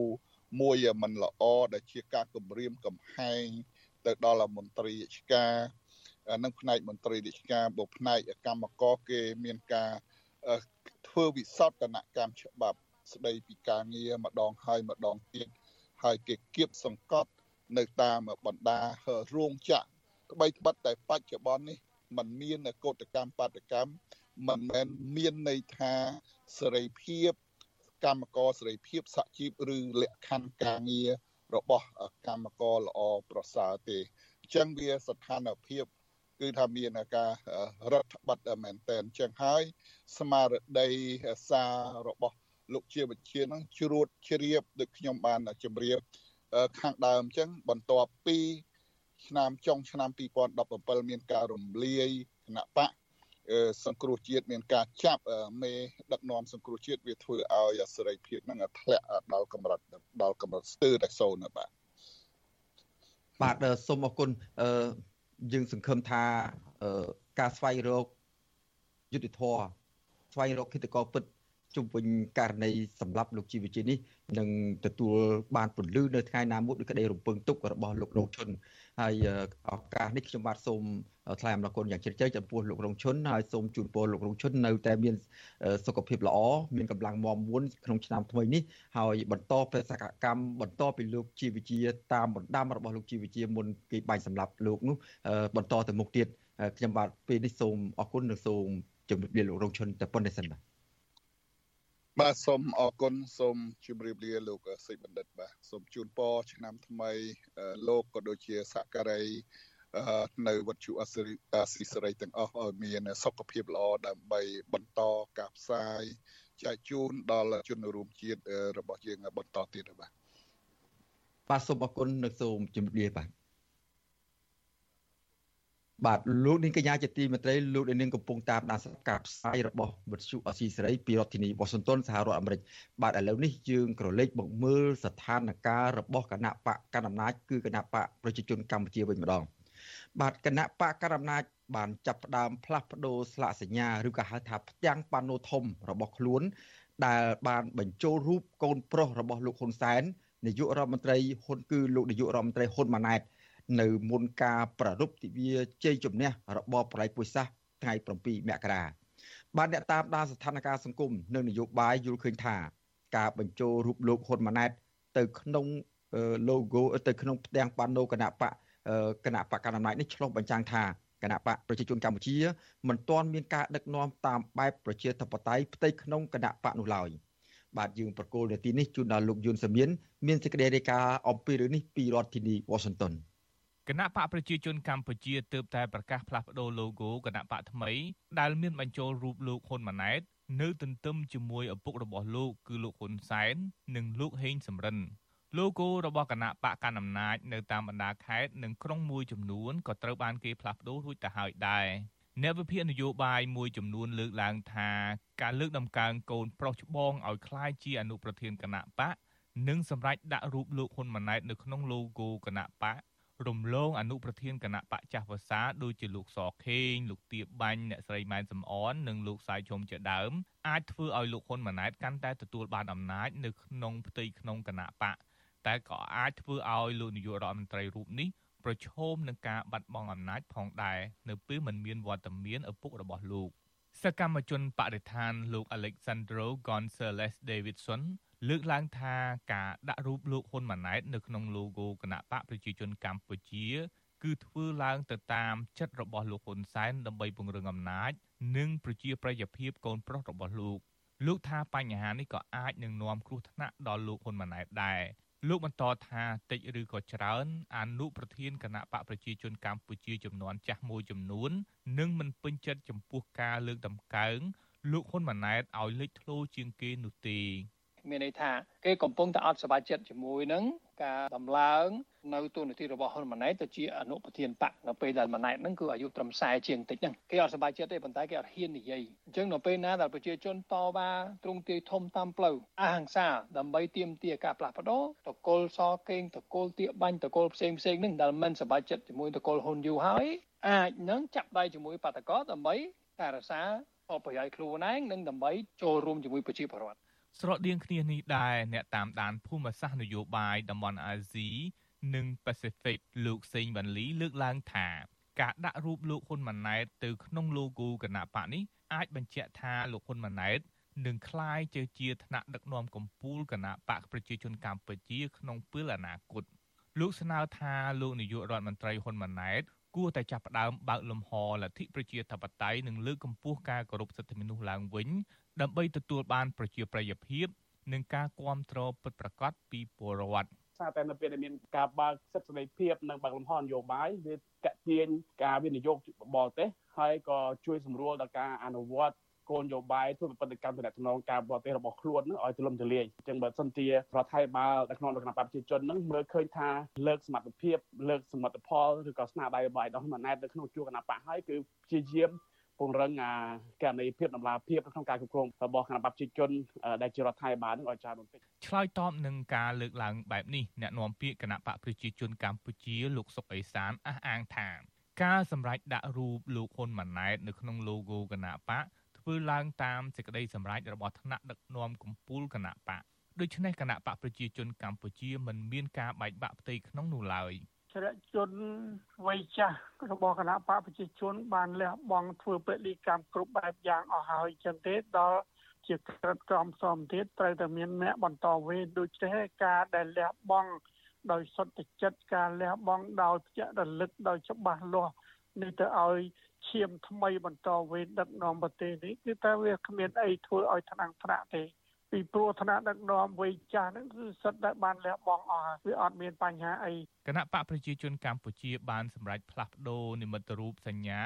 មួយមិនល្អដែលជាការគម្រាមកំហែងទៅដល់មន្ត្រីរាជការនិងផ្នែកមន្ត្រីរាជការបើផ្នែកកម្មករគេមានការធ្វើវិសោធនកម្មច្បាប់ស្ដីពីការងារម្ដងហើយម្ដងទៀតហើយគេគៀបសង្កត់នៅតាមបណ្ដារោងចក្រក្បីក្បិតតែបច្ចុប្បន្ននេះมันមានកោតកម្មបាតកម្ម មិនមែនមានន័យថាសេរីភាពកម្មករសេរីភាពសហជីពឬលក្ខខណ្ឌការងាររបស់កម្មករល្អប្រសើរទេអញ្ចឹងវាស្ថានភាពគឺថាមានការរដ្ឋបတ်មែនតែនអញ្ចឹងហើយស្មារតីសាររបស់លោកជាវិជានឹងជ្រួតជ្រាបដូចខ្ញុំបានជម្រាបខាងដើមអញ្ចឹងបន្ទាប់ពីឆ្នាំចុងឆ្នាំ2017មានការរំលាយគណៈបក សង្គ្រោះជាតិមានការចាប់មេដឹកនាំសង្គ្រោះជាតិវាធ្វើឲ្យសេរីភាពហ្នឹងធ្លាក់ដល់កម្រិតដល់កម្រិតស្ទើរតែសូន្យបាទបាទសូមអរគុណយើងសង្ឃឹមថាការស្វែងរកយុទ្ធធរស្វែងរកគិតកោពិត ជុំវិញករណីសម្រាប់លោកជីវជិនេះនឹងទទួលបានពន្លឺនៅថ្ងៃណាមួយដោយក្តីរំពឹងទុករបស់លោករងឈុនហើយឱកាសនេះខ្ញុំបាទសូមថ្លែងអំណរគុណយ៉ាងជ្រាលជ្រៅចំពោះលោករងឈុនហើយសូមជូនពរលោករងឈុននៅតែមានសុខភាពល្អមានកម្លាំងមាំមួនក្នុងឆ្នាំថ្មីនេះហើយបន្តបេសកកម្មបន្តពីលោកជីវជាតាមបណ្ដាំរបស់លោកជីវជាមុនគេបាញ់សម្លាប់លោកនោះបន្តទៅមុខទៀតខ្ញុំបាទពេលនេះសូមអរគុណនិងសូមជម្រាបលាលោករងឈុនតែប៉ុណ្្នេះសិនបាទ បាទសូមអរគុណសូមជម្រាបលាលោកសេចបណ្ឌិតបាទសូមជូនពរឆ្នាំថ្មីលោកក៏ដូចជាសក្ការ័យនៅវត្ថុអសិរីអសិសរីទាំងអស់ឲ្យមានសុខភាពល្អដើម្បីបន្តការផ្សាយចែកជូនដល់ជនរួមជាតិរបស់យើងបន្តទៀតបាទបាទសូមអរគុណនិងសូមជម្រាបលាបាទ បាទលោកនាងកញ្ញាជាទីមេត្រីលោកនាងកំពុងតាមដានសកម្មការផ្សាយរបស់វិទ្យុអស៊ីសេរីពីរដ្ឋធានីវ៉ាស៊ីនតោនសហរដ្ឋអាមេរិកបាទឥឡូវនេះយើងក្រឡេកមកមើលស្ថានភាពរបស់គណៈបកកណ្ដាលអំណាចគឺគណៈបកប្រជាជនកម្ពុជាវិញម្ដងបាទគណៈបកកណ្ដាលអំណាចបានចាប់ផ្ដើមផ្លាស់ប្ដូរស្លាកសញ្ញាឬក៏ហៅថាផ្ទាំងប៉ាណូធំរបស់ខ្លួន ដែលបានបញ្ចូលរូបកូនប្រុសរបស់លោកហ៊ុនសែននាយករដ្ឋមន្ត្រីហ៊ុនគឺលោកនាយករដ្ឋមន្ត្រីហ៊ុនម៉ាណែត នៅមុនការប្រារព្ធទិវាជ័យជំនះរបបប្រល័យពូជសាសន៍ថ្ងៃ7មករាបានអ្នកតាមដានស្ថានភាពសង្គមនិងនយោបាយយល់ឃើញថា ការបញ្ចូលរូបលោកហ៊ុនម៉ាណែតទៅក្នុង logo ទៅក្នុងផ្ទាំងប៉ាណូគណៈបកគណៈបកកណ្ដាលអំណាចនេះឆ្លុះបញ្ចាំងថាគណៈបកប្រជាជនកម្ពុជាមិនទាន់មានការដឹកនាំតាមបែបប្រជាធិបតេយ្យផ្ទៃក្នុងគណៈបកនោះឡើយបាទយើងប្រកូលនាទីនេះជូនដល់លោកយុនសាមៀនមានសេចក្តីរាយការណ៍អំពីរឿងនេះពីរដ្ឋធានី Washington គណៈបកប្រជាជនកម្ពុជាទើបតែប្រកាសផ្លាស់ប្តូរ logo គណៈបកថ្មីដែលមានបញ្ចូលរូបលោកហ៊ុនម៉ាណែតនៅទន្ទឹមជាមួយឪពុករបស់លោកគឺលោកហ៊ុនសែននិងលោកហេងសំរិន logo របស់គណៈបកកណ្ដាលអំណាចនៅតាមបណ្ដាខេត្តនិងក្រុងមួយចំនួនក៏ត្រូវបានគេផ្លាស់ប្តូររួចទៅហើយដែរអ្នកវិភាគនយោបាយមួយចំនួនលើកឡើងថាការលើកដំកើងកូនប្រុសច្បងឲ្យคล้ายជាអនុប្រធានគណៈបកនិងសម្រាប់ដាក់រូបលោកហ៊ុនម៉ាណែតនៅក្នុង logo គណៈបក រំលងអនុប្រធានគណៈបកចាស់វសាដូចជាលោកសខេងលោកទៀបបាញ់អ្នកស្រីម៉ែនសំអននិងលោកសាយឈុំជាដើមអាចធ្វើឲ្យលោកហ៊ុនម៉ាណែតកាន់តែទទួលបានអំណាចនៅក្នុងផ្ទៃក្នុងគណៈបកតែក៏អាចធ្វើឲ្យលោកនាយករដ្ឋមន្ត្រីរូបនេះប្រឈមនឹងការបាត់បង់អំណាចផងដែរនៅពេលមិនមានវត្តមានឪពុករបស់លោកសកម្មជនបរិស្ថានលោក Alexandro Gonzalez Davidson លើកឡើងថាការដាក់រូបលោកហ៊ុនម៉ាណែតនៅក្នុង logo គណៈបកប្រជាជនកម្ពុជា គឺធ្វើឡើងទៅតាមចិត្តរបស់លោកហ៊ុនសែនដើម្បីពង្រឹងអំណាច និងប្រជាប្រិយភាពកូនប្រុសរបស់លោកលោកថាបញ្ហានេះក៏អាចនឹងនាំគ្រោះថ្នាក់ដល់លោកហ៊ុនម៉ាណែតដែរលោកបន្តថាតិចឬក៏ច្រើនអនុប្រធានគណៈបកប្រជាជនកម្ពុជាចំនួនចាស់មួយចំនួននឹងមិនពេញចិត្តចំពោះការលើកដំកើងលោកហ៊ុនម៉ាណែតឲ្យលេចធ្លោជាងគេនោះទេ មានន័យថាគេកំពុងតែអត់សប្បាយចិត្តជាមួយនឹងការដំឡើង នៅទូនាទីរបស់ហ៊ុនម៉ាណែតទៅជាអនុប្រធានបកនៅពេលដែលម៉ាណែតហ្នឹងគឺអាយុត្រឹម40ជាងតិចហ្នឹងគេអត់សប្បាយចិត្តទេប៉ុន្តែគេអត់ហ៊ាននិយាយអញ្ចឹងនៅពេលណាដែលប្រជាជនតវ៉ាទ្រង់ទាយធំតាមផ្លូវអហិង្សាដើម្បីទាមទារការផ្លាស់ប្ដូរតកុលសកេងតកុលទៀបាញ់តកុលផ្សេងផ្សេងហ្នឹងដែលមិនសប្បាយចិត្តជាមួយតកុលហ៊ុនយូហើយអាចនឹងចាប់ដៃជាមួយបាតកោដើម្បីការរក្សាអបប្រយោជន៍ខ្លួនឯងនិងដើម្បីចូលរួមជាមួយប្រជាពលរដ្ឋ ស្រដៀងគ្នានេះដែរអ្នកតាមដានភូមិសាស្ត្រនយោបាយតំបន់អាស៊ីនិងប៉ាស៊ីហ្វិកលោកសេងវ៉ាន់លីលើកឡើងថាការដាក់រូបលោកហ៊ុនម៉ាណែតទៅក្នុង logo គណៈបកនេះអាចបញ្ជាក់ថាលោកហ៊ុនម៉ាណែតនឹងក្លាយទៅជាថ្នាក់ដឹកនាំកម្ពុជាគណៈបកប្រជាជនកម្ពុជាក្នុងពេលអនាគតលោកស្នើថាលោកនាយករដ្ឋមន្ត្រីហ៊ុនម៉ាណែតគួរតែចាប់ផ្ដើមបើកលំហលទ្ធិប្រជាធិបតេយ្យនិងលើកកម្ពស់ការគោរពសិទ្ធិមនុស្សឡើងវិញ ដើម្បីទទួលបានប្រជាប្រិយភាពនិងការគ្រប់គ្រងពិតប្រាកដពីពលរដ្ឋថាតែនៅពេលដែលមានការបើកសិទ្ធិសេរីភាពនិងបើកលំហនយោបាយវាកទាញការវិនិយោគបរទេសហើយក៏ជួយសម្រួលដល់ការអនុវត្តគោលនយោបាយធ្វើប្រតិកម្មតំណងការបរទេសរបស់ខ្លួននឹងឲ្យទូលំទូលាយអញ្ចឹងបើសិនជារដ្ឋថៃបាលនៅក្នុងលក្ខណៈប្រជាជននឹងមើលឃើញថាលើកសមត្ថភាពលើកសមិទ្ធផលឬក៏ស្នាដៃរបស់ឯកឧត្តមណែតនៅក្នុងជួរគណៈបកហើយគឺព្យាយាម ពង្រឹងអាករណីភាពដំណាភាពក្នុងការគ្រប់គ្រងរបស់គណៈបព្វជិជនដែលជារដ្ឋាភិបាលនឹងឲ្យច្រើនបន្តិចឆ្លើយតបនឹងការលើកឡើងបែបនេះអ្នកនាំពាក្យគណៈបកប្រជាជនកម្ពុជាលោកសុកអេសានអះអាងថាការសម្រេចដាក់រូបលោកហ៊ុនម៉ាណែតនៅក្នុង logo គណៈបកធ្វើឡើងតាមសេចក្តីសម្រេចរបស់ថ្នាក់ដឹកនាំកម្ពុជាគណៈបកដូច្នេះគណៈបកប្រជាជនកម្ពុជាមិនមានការបែកបាក់ផ្ទៃក្នុងនោះឡើយ ចរជនវ័យចាស់របស់គណៈបកប្រជាជន បានលះបង់ធ្វើពលិកម្មគ្រប់បែបយ៉ាងអស់ហើយចឹងទេដល់ជាក្រិតក្រមសមទៀតត្រូវតែមានអ្នកបន្តវេនដូច្នេះការដែលលះបង់ដោយសុទ្ធចិត្តការលះបង់ដោយភ្ជាប់រលឹកដោយច្បាស់លាស់នេះទៅឲ្យឈាមថ្មីបន្តវេនដឹកនាំប្រទេសនេះគឺតែវាគ្មានអីធ្វើឲ្យថ្នាំងថ្នាក់ទេ ពីព្រោះឋានៈដឹកនាំវ័យចាស់ហ្នឹងគឺសិតតែបានលះបង់អស់វាអត់មានបញ្ហាអីគណៈបកប្រជាជនកម្ពុជាបានសម្រេចផ្លាស់ប្ដូរនិមិត្តរូបសញ្ញា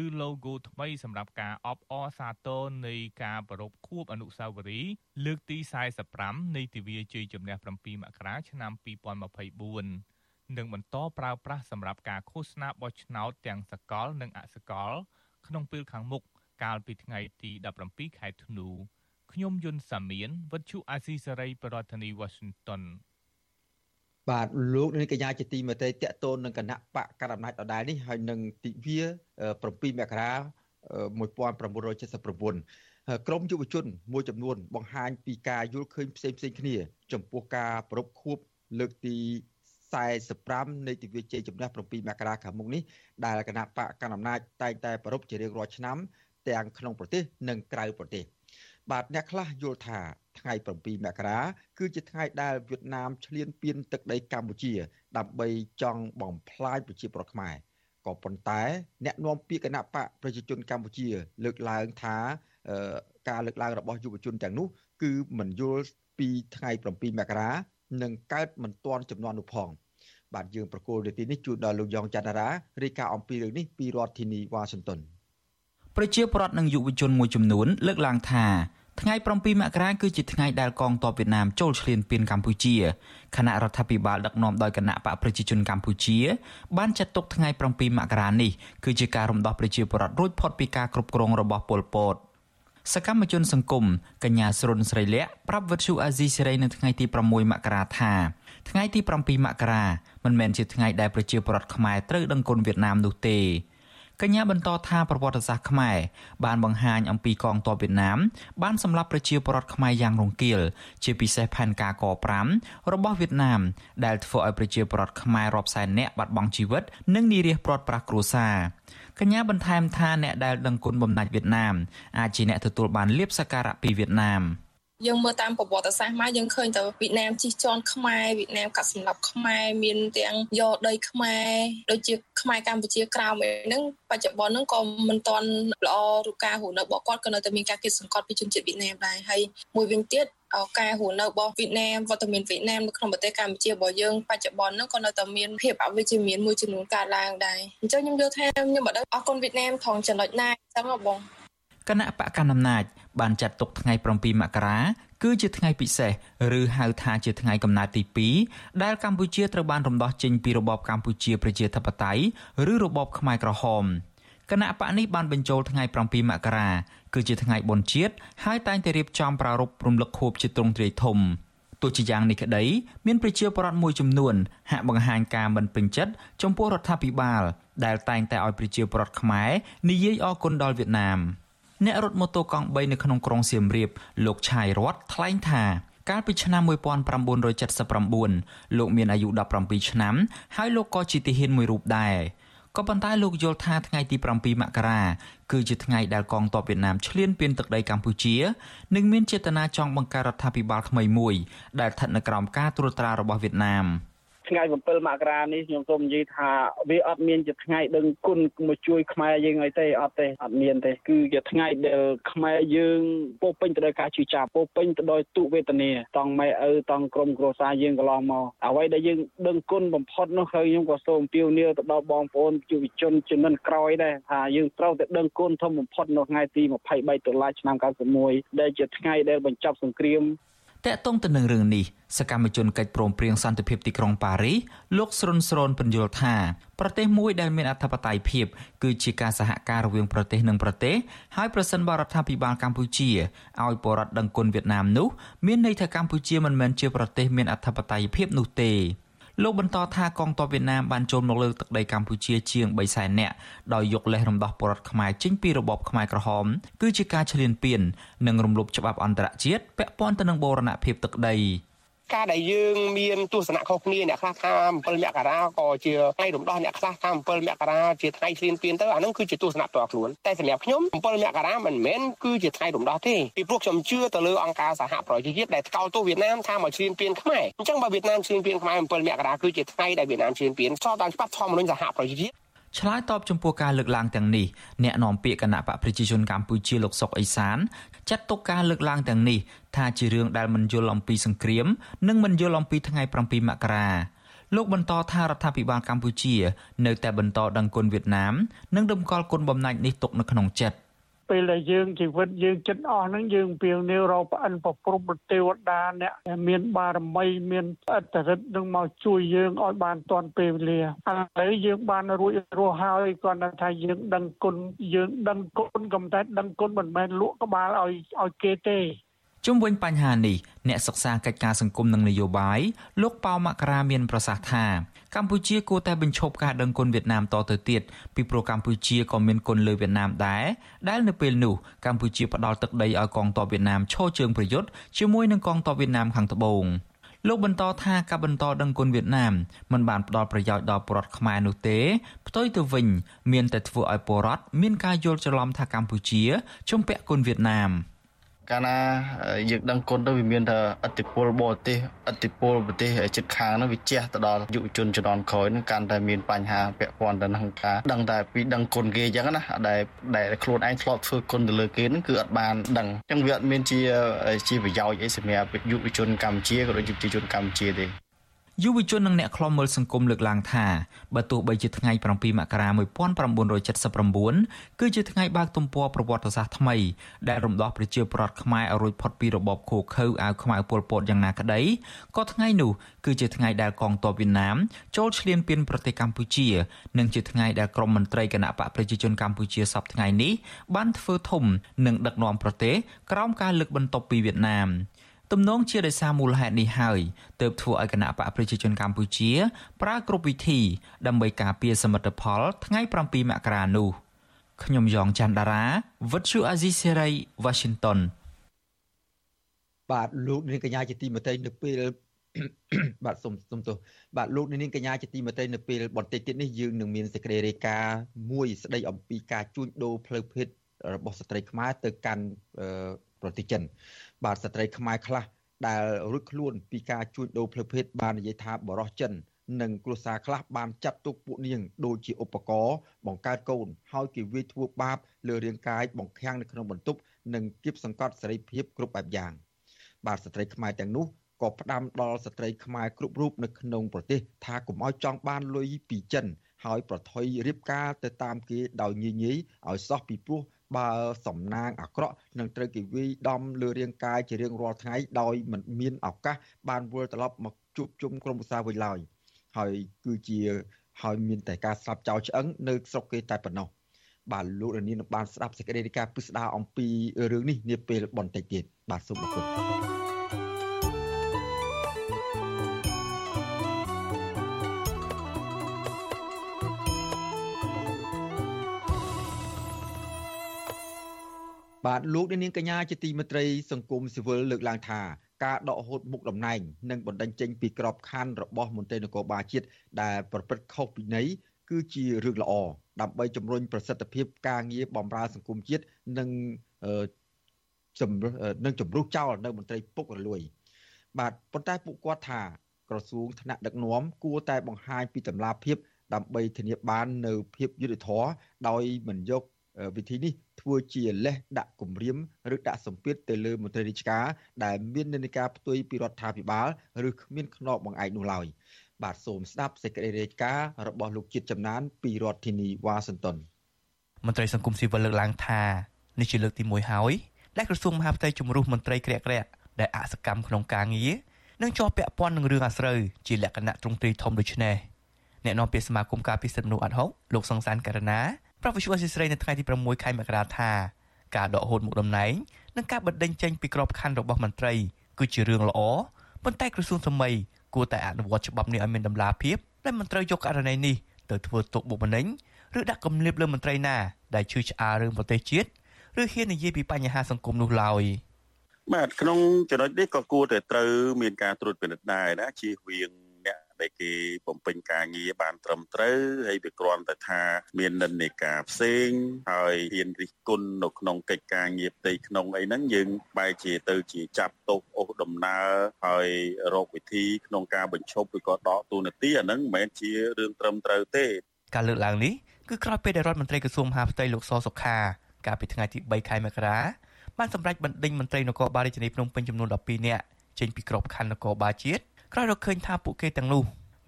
ឬ logo ថ្មីសម្រាប់ការអបអរសាទរនៃការប្រពខួបអនុស្សាវរីយ៍លើកទី45នៃទិវាជ័យជំនះ7មករាឆ្នាំ2024និងបន្តប្រើប្រាស់សម្រាប់ការឃោសនាបោះឆ្នោតទាំងសកល និងអសកល ក្នុងពេលខាងមុខកាលពីថ្ងៃទី17ខែធ្នូ ខ្ញុំយុនសាមៀនវិទ្យុអាស៊ីសេរីប្រធានាធិបតី Washington បាទលោកនាងកញ្ញាជាទីមេត្រីតកតូននឹងគណៈបកកណ្ដាលអំណាចដដែលនេះហើយនឹងទិវា7មករា1979ក្រមយុវជនមួយចំនួន បង្ហាញពីការយល់ឃើញផ្សេងផ្សេងគ្នា ចំពោះការប្រពខួបលើកទី45នៃទិវាជ័យជំនះ7មករាខាងមុខនេះដែលគណៈបកកណ្ដាលអំណាចតែងតែប្រពជារៀងរាល់ឆ្នាំ ទាំងក្នុងប្រទេសនិងក្រៅប្រទេស បាទអ្នកខ្លះយល់ថាថ្ងៃ7មករាគឺជាថ្ងៃដែលវៀតណាមឈ្លានពានទឹកដីកម្ពុជា ដើម្បីចង់បំផ្លាញប្រជាប្រដ្ឋខ្មែរក៏ប៉ុន្តែអ្នកនាំពាក្យគណៈបកប្រជាជនកម្ពុជា លើកឡើងថាការលើកឡើងរបស់យុវជនទាំងនោះគឺមិនយល់ពីថ្ងៃ7មករានឹងកើតមិនទាន់ចំនួននោះផងបាទយើងប្រកូលនាទីនេះជួយដល់លោកយ៉ងច័ន្ទរារាយការណ៍អំពីរឿងនេះពីរដ្ឋធានីវ៉ាស៊ីនតោន ប្រជាពលរដ្ឋនិងយុវជនមួយចំនួនលើកឡើងថាថ្ងៃ7មករាគឺជាថ្ងៃដែលកងទ័ពវៀតណាមចូលឈ្លានពានកម្ពុជាគណៈរដ្ឋាភិបាលដឹកនាំដោយគណៈបកប្រជាជនកម្ពុជា បានចាត់ទុកថ្ងៃ7មករានេះគឺជាការរំដោះប្រជាពលរដ្ឋរួចផុតពីការគ្រប់គ្រងរបស់ប៉ុលពតសកម្មជនសង្គមកញ្ញាស្រុនស្រីលក្ខប្រាប់វិទ្យុអាស៊ីសេរីនៅថ្ងៃទី6មករាថាថ្ងៃទី7មករាមិនមែនជាថ្ងៃដែលប្រជាពលរដ្ឋខ្មែរត្រូវដឹងគុណវៀតណាមនោះទេ កញ្ញាបន្តថាប្រវត្តិសាស្ត្រខ្មែរបានបង្ហាញអំពីកងទ័ពវៀតណាមបានសម្លាប់ប្រជាពលរដ្ឋខ្មែរយ៉ាងរង្គាលជាពិសេសផែនការក5របស់វៀតណាមដែលធ្វើឲ្យប្រជាពលរដ្ឋខ្មែររាប់សែននាក់បាត់បង់ជីវិត និងនិរាសព្រាត់ប្រាសគ្រួសារកញ្ញាបន្ថែមថាអ្នកដែលដឹងគុណបំណាច់វៀតណាមអាចជាអ្នកទទួលបានលៀបសក្ការៈពីវៀតណាម។ យើងមើលតាមប្រវត្តិសាស្ត្រមកយើងឃើញតែវៀតណាមជិះជាន់ខ្មែរវៀតណាមកាត់សម្លាប់ខ្មែរមានទាំងយកដីខ្មែរដូចជាខ្មែរកម្ពុជាក្រោមអីហ្នឹងបច្ចុប្បន្នហ្នឹងក៏មិនទាន់ល្អរូបការហូរនៅរបស់គាត់ក៏នៅតែមានការគិតសង្កត់ពីជនជាតិវៀតណាមដែរហើយមួយវិញទៀតការហួរនៅរបស់វៀតណាមវត្តមានវៀតណាមនៅក្នុងប្រទេសកម្ពុជារបស់យើងបច្ចុប្បន្នហ្នឹងក៏នៅតែមានភាពអវិជ្ជមានមួយចំនួនកើតឡើងដែរអញ្ចឹងខ្ញុំយល់ថាខ្ញុំអត់ដឹងអរគុណវៀតណាមថងចំណុចណាអញ្ចឹងបងគណៈបកកណ្ដាលអំណាច បានចាត់ទុកថ្ងៃ7មករាគឺជាថ្ងៃពិសេសឬហៅថាជាថ្ងៃកំណើតទី2ដែលកម្ពុជាត្រូវបានរំដោះចេញពីរបបកម្ពុជាប្រជាធិបតេយ្យឬរបបខ្មែរក្រហមគណៈបកនេះបានបញ្ចូលថ្ងៃ7មករាគឺជាថ្ងៃបុណ្យជាតិហើយតែងតែរៀបចំប្រារព្ធរំលឹកខួបជាទ្រង់ទ្រាយធំទោះជាយ៉ាងនេះក្តីមានប្រជាពលរដ្ឋមួយចំនួនហាក់បង្ហាញការមិនពេញចិត្តចំពោះរដ្ឋាភិបាលដែលតែងតែឲ្យប្រជាពលរដ្ឋខ្មែរនិយាយអគុណដល់វៀតណាម។ អ្នករត់ម៉ូតូកង់3នៅក្នុងក្រុងសៀមរាបលោកឆាយរតថ្លែងថាកាលពីឆ្នាំ1979លោកមានអាយុ17ឆ្នាំ ហើយលោកក៏ជាទាហានមួយរូបដែរក៏ប៉ុន្តែលោកយល់ថាថ្ងៃទី7មករាគឺជាថ្ងៃដែលកងទ័ពវៀតណាមឈ្លានពានទឹកដីកម្ពុជានិងមានចេតនាចង់បង្កើតរដ្ឋាភិបាលថ្មីមួយដែលស្ថិតនៅក្រោមការត្រួតត្រារបស់វៀតណាម ថ្ងៃ7មករានេះខ្ញុំសូមនិយាយថាវាអត់មានជាថ្ងៃដឹងគុណមកជួយខ្មែរយើងអីទេអត់ទេអត់មានទេគឺជាថ្ងៃដែលខ្មែរយើងពោពេញទៅដោយការជឿចាប់ពោពេញទៅដោយទុវេទនាតង់ម៉ែឪតង់ក្រុមគ្រួសារយើងកន្លងមកអ្វីដែលយើងដឹងគុណបំផុតនោះគឺខ្ញុំក៏សូមអំពាវនាវទៅដល់បងប្អូនយុវជនជំនាន់ក្រោយដែរថាយើងត្រូវតែដឹងគុណធំបំផុតនៅថ្ងៃទី23តុលាឆ្នាំ91ដែលជាថ្ងៃដែលបញ្ចប់សង្គ្រាម តកតងទៅនឹងរឿងនេះសកម្មជនកិច្ចព្រមព្រៀងសន្តិភាពទីក្រុងប៉ារីសលោកស្រុនស្រនពន្យល់ថាប្រទេសមួយដែលមានអធិបតេយ្យភាពគឺជាការសហការរវាងប្រទេសនិងប្រទេសហើយប្រសិនបរដ្ឋាភិបាលកម្ពុជាឲ្យបរដ្ឋដឹងគុណវៀតណាមនោះមានន័យថាកម្ពុជាមិនមែនជាប្រទេសមានអធិបតេយ្យភាពនោះទេ លោកបន្តថាកងទ័ពវៀតណាមបានចូលមកលើទឹកដីកម្ពុជាជាង3សែននាក់ដោយយកលេសរំដោះពលរដ្ឋខ្មែរចេញពីរបបខ្មែរក្រហមគឺជាការឈ្លានពាននិងរំលោភច្បាប់អន្តរជាតិពាក់ព័ន្ធទៅនឹងបូរណភាពទឹកដី ការដែលយើងមានទស្សនៈខុសគ្នាអ្នកខ្លះថា7មករាក៏ជាថ្ងៃរំដោះអ្នកខ្លះថា7មករាជាថ្ងៃឈ្លានពានទៅអានោះគឺជាទស្សនៈផ្ទាល់ខ្លួនតែសម្រាប់ខ្ញុំ7មករាមិនមែនគឺជាថ្ងៃរំដោះទេពីព្រោះខ្ញុំជឿទៅលើអង្គការសហប្រជាជាតិដែលថ្កោលទោសវៀតណាមថាមកឈ្លានពានខ្មែរអញ្ចឹងបើវៀតណាមឈ្លានពានខ្មែរ7មករាគឺជាថ្ងៃដែលវៀតណាមឈ្លានពានស្របតាមច្បាប់ធម្មនុញ្ញសហប្រជាជាតិ ឆ្លើយតបចំពោះការលើកឡើងទាំងនេះអ្នកនាំពាក្យគណៈបកប្រជាជនកម្ពុជាលោកសុកអេសានចាត់ទុកការលើកឡើងទាំងនេះថាជារឿងដែលមិនយល់អំពីសង្គ្រាម និងមិនយល់អំពីថ្ងៃ7មករាលោកបន្តថារដ្ឋាភិបាលកម្ពុជា នៅតែបន្តដឹងគុណវៀតណាមនិងតម្កល់គុណបំណាច់នេះទុកនៅក្នុងចិត្ត ពេលដែលយើងជីវិតយើងចិត្តអស់ហ្នឹងយើងពៀវនាវរកប្អិនប្រព្រំប្រទេវតាអ្នកមានបារមីមានអត្តរិទ្ធនឹងមកជួយយើងឲ្យបានទាន់ពេលវេលាឥឡូវយើងបានរួចរស់ហើយគាត់ថាយើងដឹងគុណយើងដឹងគុណកំតែដឹងគុណមិនមែនលក់ក្បាលឲ្យឲ្យគេទេ ជុំវិញបញ្ហានេះអ្នកសិក្សាកិច្ចការសង្គមនិងនយោបាយលោកប៉ៅមករាមានប្រសាសន៍ថាកម្ពុជាគួរតែបញ្ឈប់ការដឹងគុណវៀតណាមតទៅទៀតពីព្រោះកម្ពុជាក៏មានគុណលើវៀតណាមដែរដែលនៅពេលនោះកម្ពុជាផ្ដាល់ទឹកដីឲ្យកងទ័ពវៀតណាមឈរជើងប្រយុទ្ធជាមួយនឹងកងទ័ពវៀតណាមខាងត្បូងលោកបន្តថាការបន្តដឹងគុណវៀតណាមមិនបានផ្ដល់ប្រយោជន៍ដល់ពលរដ្ឋខ្មែរនោះទេផ្ទុយទៅវិញ មានតែធ្វើឲ្យពលរដ្ឋមានការយល់ច្រឡំថាកម្ពុជាជំពាក់គុណវៀតណាម។ កាលណាយើងដឹងគុណទៅវាមានថាអតិពលបរទេសអតិពលប្រទេសជិតខាងនោះវាជះទៅដល់យុវជនជំនាន់ក្រោយនឹងកាន់តែមានបញ្ហាពាក់ព័ន្ធទៅនឹងការដឹងតែពីដឹងគុណគេអញ្ចឹងណាដែលដែលខ្លួនឯងធ្លាប់ធ្វើគុណទៅលើគេនឹងគឺអត់បានដឹងអញ្ចឹងវាអត់មានជាជាប្រយោជន៍អីសម្រាប់យុវជនកម្ពុជាក៏ដូចជាប្រជាជនកម្ពុជាទេ យុវជននិងអ្នកខ្លំមើលសង្គមលើកឡើងថាបើទោះបីជាថ្ងៃ7មករា1979គឺជាថ្ងៃបើកទំព័រប្រវត្តិសាស្ត្រថ្មីដែលរំដោះប្រជាពលរដ្ឋខ្មែរឲ្យរួចផុតពីរបបឃោឃៅអាវខ្មៅពលពតយ៉ាងណាក្តីក៏ថ្ងៃនោះគឺជាថ្ងៃដែលកងទ័ពវៀតណាមចូលឈ្លានពានប្រទេសកម្ពុជានិងជាថ្ងៃដែលក្រុមមន្ត្រីគណៈបកប្រជាជនកម្ពុជាសពថ្ងៃនេះបានធ្វើធំនិងដឹកនាំប្រទេសក្រោមការលើកបន្ទប់ពីវៀតណាម ទំនងជាដោយសារមូលហេតុនេះហើយទើបធ្វើឲ្យគណៈបកប្រជាជនកម្ពុជា ប្រើគ្រប់វិធី ដើម្បីការពារសមិទ្ធផល ថ្ងៃ7មករានោះខ្ញុំយ៉ងច័ន្ទដារាវិទ្យុអាស៊ីសេរី Washington បាទលោកនាងកញ្ញាជាទីមេត្រីនៅពេលបាទសូមសូមទោសបាទលោកនាងកញ្ញាជាទីមេត្រីនៅពេលបន្តិចទៀតនេះយើងនឹងមានសេចក្តីរាយការណ៍មួយស្តីអំពីការជួញដូរផ្លូវភេទរបស់ស្ត្រីខ្មែរទៅកាន់ ប្រទេសចិនបាទស្ត្រីខ្មែរខ្លះដែលរួចខ្លួនពីការជួញដូរផ្លូវភេទបាននិយាយថាបរោះចិននិងគ្រួសារខ្លះបានចាត់ទុកពួកនាងដូចជាឧបករណ៍បង្កើតកូនហើយគេវាយធ្វើបាបលើរាងកាយបង្ខាំងនៅក្នុងបន្ទប់និងគៀបសង្កត់សេរីភាពគ្រប់បែបយ៉ាង បាទស្ត្រីខ្មែរទាំងនោះក៏ផ្ដាំដល់ស្ត្រីខ្មែរគ្រប់រូបនៅក្នុងប្រទេសថាកុំឲ្យចង់បានលុយពីចិនហើយប្រថុយរៀបការទៅតាមគេដោយញញីឲ្យសោះពីព្រោះ បើសំណាងអាក្រក់នឹងត្រូវគេវាយដំលើរាងកាយជារៀងរាល់ថ្ងៃដោយមិនមានឱកាសបានវិលត្រឡប់មកជួបជុំក្រុមប្រសាវិញឡើយហើយគឺជាហើយមានតែការស្លាប់ចោលឆ្អឹងនៅស្រុកគេតែប៉ុណ្ណោះបាទលោករនាងបានស្ដាប់សេចក្តីរាយការណ៍ពិស្ដារអំពីរឿងនេះនាពេលបន្តិចទៀតបាទសូមអរគុណ បាទលោកនាងកញ្ញាជាទីមេត្រីសង្គមស៊ីវិលលើកឡើងថាការដកហូតមុខតំណែងនិងបណ្ដឹងចេញពីក្របខ័ណ្ឌរបស់មន្ត្រីនគរបាលជាតិដែលប្រព្រឹត្តខុសពីន័យគឺជារឿងល្អដើម្បីជំរុញប្រសិទ្ធភាពការងារបម្រើសង្គមជាតិនិងជំនឹងជំរុះចោលនៅមន្ត្រីពុករលួយ បាទប៉ុន្តែពួកគាត់ថា ក្រសួងថ្នាក់ដឹកនាំគួរតែបង្ហាញពីតម្លាភាពដើម្បីធានាបាននៅភាពយុត្តិធម៌ដោយមិនយក វិធីនេះធ្វើជាលេសដាក់គម្រាមឬដាក់សម្ពាធទៅលើមន្ត្រីរាជការដែលមាននានាការផ្ទុយពីរដ្ឋាភិបាលឬគ្មានខ្នងបង្អែកនោះឡើយបាទសូមស្ដាប់សេចក្តីរាយការណ៍របស់លោកជាតិចំណាន ពីរដ្ឋធានីវ៉ាស៊ីនតោនមន្ត្រីសង្គមស៊ីវិលលើកឡើងថានេះជាលើកទី1ហើយដែលក្រសួងមហាផ្ទៃជំរុះមន្ត្រីក្រាក់ក្រាក់ដែលអសកម្មក្នុងការងារនិងជាប់ពាក់ព័ន្ធនឹងរឿងអាស្រូវជាលក្ខណៈទ្រង់ទ្រីធំដូចនេះអ្នកនាំពាក្យសមាគមការពិសិដ្ឋមនុស្សអាត់ហុកលោកសង្សានករណា ប្រាប់វិសុវអសិស្រ័យនៅថ្ងៃទី6ខែមករាថាការដកហូតមុខតំណែងនិងការបិទដេញចេញពីក្របខ័ណ្ឌរបស់មន្ត្រីគឺជារឿងល្អប៉ុន្តែក្រសួងសម័យគួរតែអនុវត្តច្បាប់នេះឲ្យមានតម្លាភាពដែលមន្ត្រីយកករណីនេះទៅធ្វើទុកបុកម្នេញឬដាក់គំនាបលើមន្ត្រីណាដែលឈឺឆ្អាលរឿងប្រទេសជាតិឬហ៊ាននិយាយពីបញ្ហាសង្គមនោះឡើយបាទក្នុងចំណុចនេះក៏គួរតែត្រូវមានការត្រួតពិនិត្យដែរណាជៀសវាង ដែលគេបំពេញការងារបានត្រឹមត្រូវហើយវាគ្រាន់តែថាមាននិន្នាការផ្សេងហើយហ៊ានរិះគន់នៅក្នុងកិច្ចការងារផ្ទៃក្នុងអីហ្នឹងយើងបែរជាទៅជាចាប់ទោសអូសដំណើរហើយរកវិធីក្នុងការបញ្ឈប់ឬក៏ដកទូនាទីអាហ្នឹងមិនមែនជារឿងត្រឹមត្រូវទេ ការលើកឡើងនេះគឺក្រោយពេលដែលរដ្ឋមន្ត្រីក្រសួងមហាផ្ទៃលោកសសុខាកាលពីថ្ងៃទី3ខែមករាបានសម្រេចបណ្ដេញមន្ត្រីនគរបាលរាជធានីភ្នំពេញចំនួន12នាក់ចេញពីក្របខ័ណ្ឌនគរបាលជាតិ ក្រោយរកឃើញថាពួកគេទាំងនោះ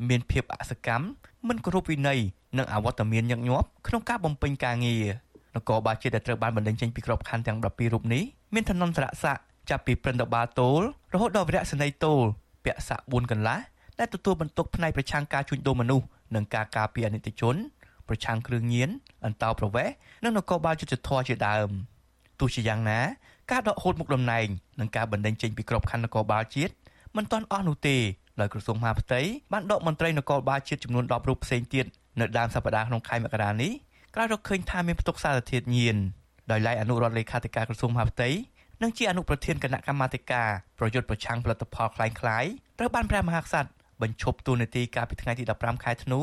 មានភាពអសកម្មមិនគោរពវិន័យនិងអវត្តមានញឹកញាប់ក្នុងការបំពេញការងារនគរបាលជាតិដែលត្រូវបានបណ្ដេញចេញពីក្របខ័ណ្ឌទាំង12រូបនេះមានឋានន្តរស័ក្តិចាប់ពីព្រឹទ្ធបាលតូលរហូតដល់វរៈសេនីយ៍តូលពាក់ស័ក្តិ4កន្លះដែលទទួលបន្ទុកផ្នែកប្រឆាំងការជួញដូរមនុស្សនិងការការពារអនិច្ចជនប្រឆាំងគ្រឿងញៀនអន្តោប្រវេសន៍និងនគរបាលយុតិធធជាដើមទោះជាយ៉ាងណាការដកហូតមុខតំណែងនិងការបណ្ដេញចេញពីក្របខ័ណ្ឌនគរបាលជាតិ មិនទាន់អស់នោះទេដោយក្រសួងមហាផ្ទៃបានដកមន្ត្រីនគរបាលជាតិចំនួន10រូបផ្សេងទៀតនៅដើមសប្តាហ៍ក្នុងខែមករានេះក្រោយរកឃើញថាមានផ្ទុកសារធាតុញៀនដោយឡែកអនុរដ្ឋលេខាធិការក្រសួងមហាផ្ទៃនិងជាអនុប្រធានគណៈកម្មាធិការប្រយុទ្ធប្រឆាំងផលិតផលคล้ายคล้ายត្រូវបានព្រះមហាក្សត្របញ្ឈប់ទូនាទីកាលពីថ្ងៃទី15ខែធ្នូ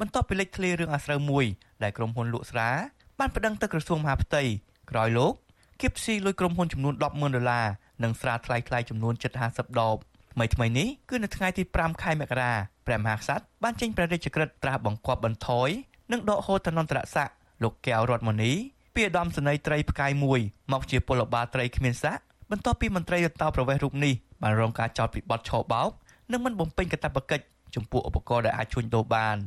បន្ទាប់ពីលេចធ្លារឿងអាស្រូវមួយដែលក្រុមហ៊ុនលក់ស្រាបានប្តឹងទៅក្រសួងមហាផ្ទៃក្រោយលោកគៀបស៊ីលុយក្រុមហ៊ុនចំនួន100000ដុល្លារនិងស្រាថ្លៃថ្លៃចំនួន750ដប ថ្មីថ្មីនេះគឺនៅថ្ងៃទី5ខែមករាព្រះមហាក្សត្របានចេញព្រះរាជក្រឹត្យត្រាស់បង្គាប់បន្ថយនិងដកហូតឋានន្តរស័ក្តិលោកកែវរតមនីពីឧត្តមសេនីយ៍ត្រីផ្កាយមួយមកជាពលបាលត្រីគ្មានស័ក្តិបន្ទាប់ពីមន្ត្រីរដ្ឋាភិបាលរូបនេះបានរងការចោទពីបទឆោបោកនិងមិនបំពេញកាតព្វកិច្ចចំពោះឧបករណ៍ដែលអាចជួញដូរបាន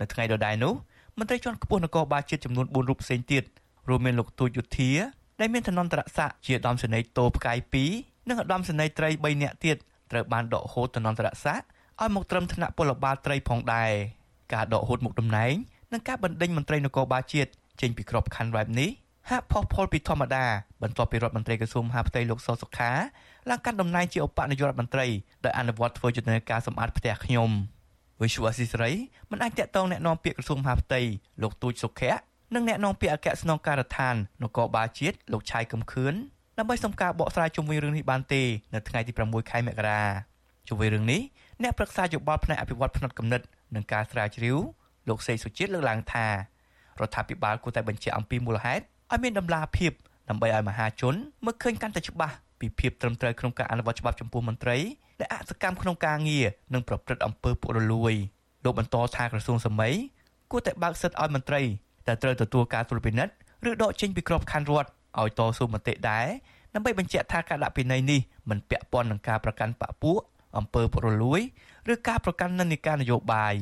នៅថ្ងៃដដែលនោះមន្ត្រីជាន់ខ្ពស់នគរបាលជាតិចំនួន4រូបផ្សេងទៀតរួមមានលោកទូចយុធាដែលមានឋានន្តរស័ក្តិជាឧត្តមសេនីយ៍តូផ្កាយ2និងឧត្តមសេនីយ៍ត្រី3នាក់ទៀត ត្រូវបានដកហូតទៅនន្តរស័ក្តិឲ្យមកត្រឹមថ្នាក់ពលបាលត្រីផងដែរការដកហូតមុខតំណែងនិងការបណ្ដេញមន្ត្រីនគរបាលជាតិចេញពីក្របខ័ណ្ឌបែបនេះហាក់ផុសផុលពីធម្មតាបន្ទាប់ពីរដ្ឋមន្ត្រីក្រសួងមហាផ្ទៃលោកសសុខាឡើងកាន់តំណែងជាឧបនាយករដ្ឋមន្ត្រីដោយអនុវត្តធ្វើយុទ្ធនាការសម្អាតផ្ទះខ្ញុំវិសុវអសិសរីមិនអាចតកតងแนะនាំពាក្យក្រសួងមហាផ្ទៃលោកទូចសុខៈនិងแนะនាំពាក្យអគ្គស្នងការដ្ឋាននគរបាលជាតិលោកឆៃកំខឿន ដើម្បីសុំការបកស្រាយជុំវិញរឿងនេះបានទេនៅថ្ងៃទី6ខែមករាជុំវិញរឿងនេះអ្នកប្រឹក្សាយោបល់ផ្នែកអភិវឌ្ឍផ្នែកកំណត់និងការស្រាវជ្រាវលោកសេសុជាតិលើកឡើងថារដ្ឋាភិបាលគួរតែបញ្ជាក់អំពីមូលហេតុឲ្យមានដំណាភាពដើម្បីឲ្យមហាជនមើលឃើញកាន់តែច្បាស់ពីភាពត្រឹមត្រូវក្នុងការអនុវត្តច្បាប់ចំពោះមន្ត្រីដែលអសកម្មក្នុងការងារនិងប្រព្រឹត្តអំពើពុករលួយលោកបន្តថាក្រសួងសម័យគួរតែបើកសិទ្ធិឲ្យមន្ត្រីតែត្រូវទទួលការត្រួតពិនិត្យឬដកចេញពីក្របខ័ណ្ឌរដ្ឋ ឲ្យតស៊ូមតិដែរដើម្បីបញ្ជាក់ថាការដាក់ពិន័យនេះមិនពាក់ព័ន្ធនឹងការប្រកាន់បពពួកអំពើពុករលួយឬការប្រកាន់និន្នាការនយោបាយ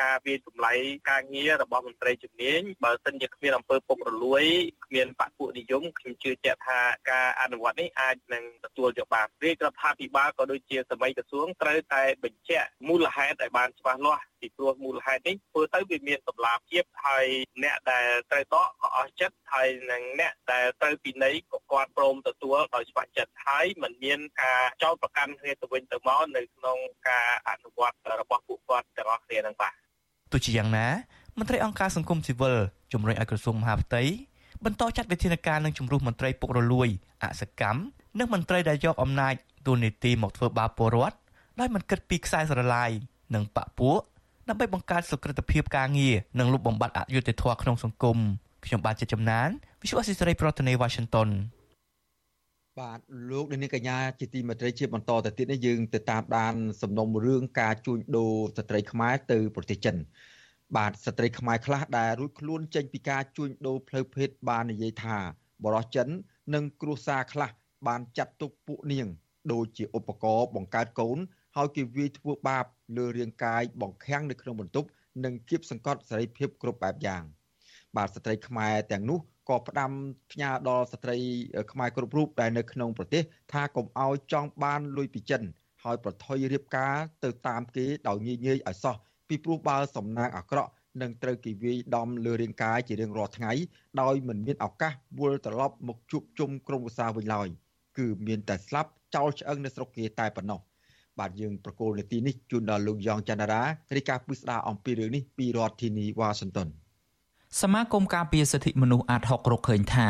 ការវាតម្លៃការងាររបស់មន្ត្រីជំនាញបើសិនជាគ្មានអំពើពុករលួយគ្មានបពុនិយមខ្ញុំជឿជាក់ថាការអនុវត្តនេះអាចនឹងទទួលយកបានរាជរដ្ឋាភិបាលក៏ដូចជាសម័យក្រសួងត្រូវតែបញ្ជាក់មូលហេតុឲ្យបានច្បាស់លាស់ ពីព្រោះមូលហេតុនេះធ្វើទៅវាមានតម្លាភាពហើយអ្នកដែលត្រូវដកក៏អស់ចិត្តហើយនឹងអ្នកដែលត្រូវពិន័យក៏គាត់ព្រមទទួលដោយច្បាស់ចិត្តហើយមិនមានការចោទប្រកាន់គ្នាទៅវិញទៅមកនៅក្នុងការអនុវត្តរបស់ពួកគាត់ទាំងអស់គ្នានឹងបាទទោះជាយ៉ាងណាមន្ត្រីអង្គការសង្គមស៊ីវិលជំរុញឲ្យក្រសួងមហាផ្ទៃបន្តចាត់វិធានការនឹងជំរុះមន្ត្រីពុករលួយអសកម្មនិងមន្ត្រីដែលយកអំណាចទូនីតិមកធ្វើបាបពលរដ្ឋដោយមិនគិតពីខ្សែស្រឡាយនិងបពពួក ដើម្បីបង្កើតសុខភាពការងារនិងលុបបំបាត់អយុត្តិធម៌ក្នុងសង្គមខ្ញុំបាទជាចំណាន Visual Assisray ប្រធានាទី Washington បាទលោកនាងកញ្ញាជាទីមេត្រីជាបន្តទៅទៀតនេះយើងទៅតាមដានសំណុំរឿងការជួញដូរស្ត្រីខ្មែរទៅប្រទេសចិនបាទស្ត្រីខ្មែរខ្លះដែលរួចខ្លួនចេញពីការជួញដូរផ្លូវភេទបាននិយាយថាបរិសចិន និងគ្រួសារខ្លះបានចាត់ទុកពួកនាង ដូចជាឧបករណ៍បង្កើតកូន ហើយគេវាយធ្វើបាបលើរាងកាយបង្ខាំងនៅក្នុងបន្ទប់និងគៀបសង្កត់សេរីភាពគ្រប់បែបយ៉ាងបាទស្ត្រីខ្មែរទាំងនោះក៏ផ្ដាំផ្ញើដល់ស្ត្រីខ្មែរគ្រប់រូបដែលនៅក្នុងប្រទេសថាកុំឲ្យចង់បានលុយពីចិនហើយប្រថុយរៀបការទៅតាមគេដោយងាយងាយឲ្យសោះពីព្រោះបើសំណាងអាក្រក់នឹងត្រូវគេវាយដំលើរាងកាយជារៀងរាល់ថ្ងៃដោយមិនមានឱកាសវិលត្រឡប់មកជួបជុំក្រុមឧស្សាហ៍វិញឡើយគឺមានតែស្លាប់ចោលឆ្អឹងនៅស្រុកគេតែប៉ុណ្ណោះ បាទយើងប្រកូលនាទីនេះជូនដល់លោកយ៉ងច័ន្ទរារាយការណ៍ពិស្ដារអំពីរឿងនេះពីរដ្ឋធានីវ៉ាស៊ីនតោនសមាគមការពារសិទ្ធិមនុស្សអាត6រកឃើញថា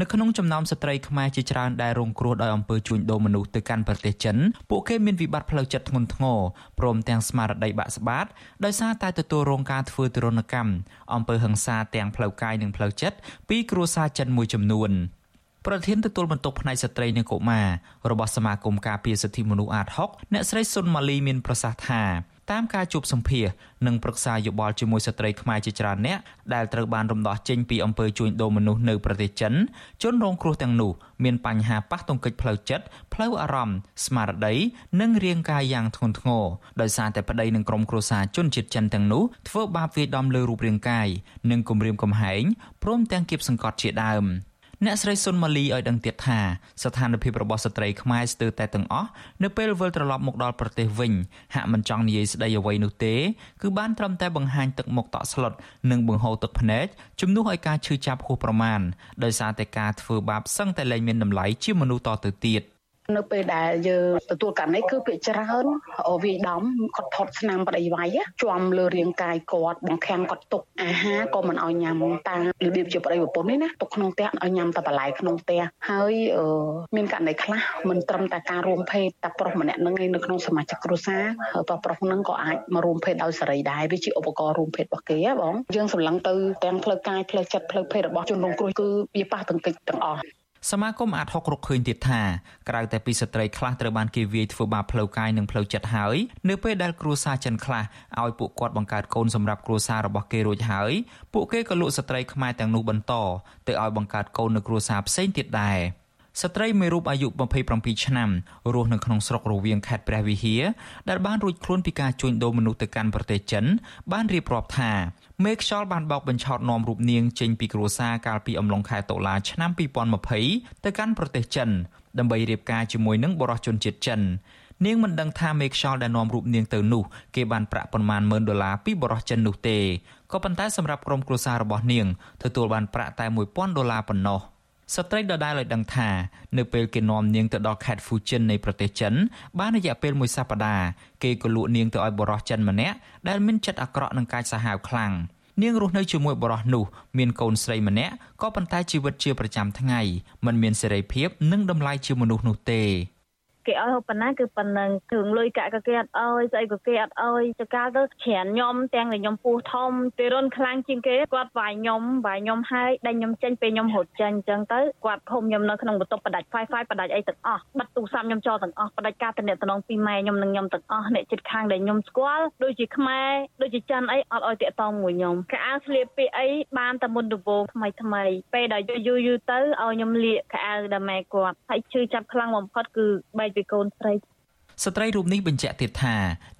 នៅក្នុងចំណោមស្ត្រីខ្មែរជាច្រើនដែលរងគ្រោះដោយអំពើជួញដូរមនុស្សទៅកាន់ប្រទេសចិនពួកគេមានវិបត្តិផ្លូវចិត្តធ្ងន់ធ្ងរព្រមទាំងស្មារតីបាក់ស្បាតដោយសារតែទទួលរងការធ្វើទរណកម្មអំពើហិង្សាទាំងផ្លូវកាយនិងផ្លូវចិត្តពីគ្រួសារចិនមួយចំនួន ប្រធានទទួលបន្ទុកផ្នែកស្ត្រីនិងកុមាររបស់សមាគមការពារសិទ្ធិមនុស្សអាត6អ្នកស្រីសុនម៉ាលីមានប្រសាសន៍ថាតាមការជួបសម្ភាសនិងប្រឹក្សាយោបល់ជាមួយស្ត្រីខ្មែរជាច្រើនអ្នកដែលត្រូវបានរំដោះចេញពីអំពើជួញដូរមនុស្សនៅប្រទេសចិនជនរងគ្រោះទាំងនោះមានបញ្ហាប៉ះទង្គិចផ្លូវចិត្តផ្លូវអារម្មណ៍ស្មារតីនិងរាងកាយយ៉ាងធ្ងន់ធ្ងរដោយសារតែប្តីនិងក្រុមគ្រួសារជនជាតិចិនទាំងនោះធ្វើបាបវាយដំលើរូបរាងកាយនិងគំរាមកំហែងព្រមទាំងគៀបសង្កត់ជាដើម។ អ្នកស្រីសុនម៉ាលីឲ្យដឹងទៀតថាស្ថានភាពរបស់ស្ត្រីខ្មែរស្ទើរតែទាំងអស់នៅពេលវិលត្រឡប់មកដល់ប្រទេសវិញហាក់មិនចង់និយាយស្ដីអ្វីនោះទេគឺបានត្រឹមតែបង្ហាញទឹកមុខតក់ស្លុតនិងបង្ហូរទឹកភ្នែកជំនួសឲ្យការឈឺចាប់ហួសប្រមាណដោយសារតែការធ្វើបាបសឹងតែលែងមានតម្លៃជាមនុស្សតទៅទៀត។ នៅពេលដែលយើងទទួលករណីគឺពាក្យច្រើនវាយដំគាត់ថត់ឆ្នាំប្តីវាយជាំលើរាងកាយគាត់បង្ខាំងគាត់ទុកអាហារក៏មិនឲ្យញ៉ាំតាមរបៀបជាប្តីប្រពន្ធនេះណាទុកក្នុងផ្ទះឲ្យញ៉ាំតែបន្លែក្នុងផ្ទះហើយមានករណីខ្លះមិនត្រឹមតែការរួមភេទតែប្រុសម្នាក់នឹងឯនៅក្នុងសមាជិកគ្រួសារហើយប្រុសនឹងក៏អាចមករួមភេទដោយសេរីដែរវាជាឧបករណ៍រួមភេទរបស់គេបងយើងសម្លឹងទៅទាំងផ្លូវកាយផ្លូវចិត្តផ្លូវភេទរបស់ជនរងគ្រោះគឺវាប៉ះទង្គិចទាំងអស់ សមាគមអាត6រកឃើញទៀតថាក្រៅតែពីស្ត្រីខ្លះត្រូវបានគេវាយធ្វើបាបផ្លូវកាយនិងផ្លូវចិត្តហើយនៅពេលដែលគ្រួសារចិនខ្លះឲ្យពួកគាត់បង្កើតកូនសម្រាប់គ្រួសាររបស់គេរួចហើយពួកគេក៏លក់ស្ត្រីខ្មែរទាំងនោះបន្តទៅឲ្យបង្កើតកូននៅគ្រួសារផ្សេងទៀតដែរស្ត្រីមួយរូបអាយុ27ឆ្នាំរស់នៅក្នុងស្រុករវៀងខេត្តព្រះវិហារដែលបានរួចខ្លួនពីការជួញដូរមនុស្សទៅកាន់ប្រទេសចិនបានរៀបរាប់ថា មេខ្យល់បានបោកបញ្ឆោតនាំរូបនាងចេញពីគ្រួសារកាលពីអំឡុងខែតុលាឆ្នាំ2020ទៅកាន់ប្រទេសចិនដើម្បីរៀបការជាមួយនឹងបរិសុជនជាតិចិននាងមិនដឹងថាមេខ្យល់ដែលនាំរូបនាងទៅនោះគេបានប្រាក់ប៉ុន្មានម៉ឺនដុល្លារពីបរិសុចិននោះទេក៏ប៉ុន្តែសម្រាប់ក្រុមគ្រួសាររបស់នាងទទួលបានប្រាក់តែ1000ដុល្លារប៉ុណ្ណោះ ស្ត្រីដដែលឲ្យដឹងថានៅពេលគេនាំនាងទៅដល់ខេត្តហ្វូជិននៃប្រទេសចិនបានរយៈពេលមួយសប្តាហ៍គេក៏លក់នាងទៅឲ្យបរិសុចិនម្នាក់ដែលមានចិត្តអាក្រក់និងកាចសាហាវខ្លាំងនាងរស់នៅជាមួយបរិសុនោះមានកូនស្រីម្នាក់ក៏ប៉ុន្តែជីវិតជាប្រចាំថ្ងៃមិនមានសេរីភាពនិងតម្លៃជាមនុស្សនោះទេ គេឲ្យហូបប៉ុណ្ណាគឺប៉ុណ្ណឹងគ្រឿងលុយកាក់ក៏គេអត់អោយស្អីក៏គេអត់អោយទៅកាលទៅច្រើនខ្ញុំទាំងតែខ្ញុំពោះធំទៅរុនខ្លាំងជាងគេគាត់វាយខ្ញុំវាយខ្ញុំហើយដេញខ្ញុំចេញពេលខ្ញុំរត់ចេញអញ្ចឹងទៅគាត់ឃុំខ្ញុំនៅក្នុងបន្ទប់បដាច់ Wi-Fi បដាច់អីទាំងអស់បិទទូរស័ព្ទខ្ញុំចោលទាំងអស់បដាច់ការទំនាក់ទំនងពីម៉ែខ្ញុំនិងខ្ញុំទាំងអស់អ្នកចិត្តខាងដែលខ្ញុំស្គាល់ដូចជាខ្មែរដូចជាចិនអីអត់អោយតាក់តងមួយខ្ញុំកៅអៅស្លៀកពាក់អីបានតែមុនដំបូងថ្មីថ្មីពេលដែលយូរយូរយូរទៅឲ្យខ្ញុំលាកកៅអៅដល់ម៉ែគាត់ហើយឈឺចាប់ខ្លាំងបំផុតគឺបែកពីកូនស្រីស្ត្រីរូបនេះបញ្ជាក់ទៀតថា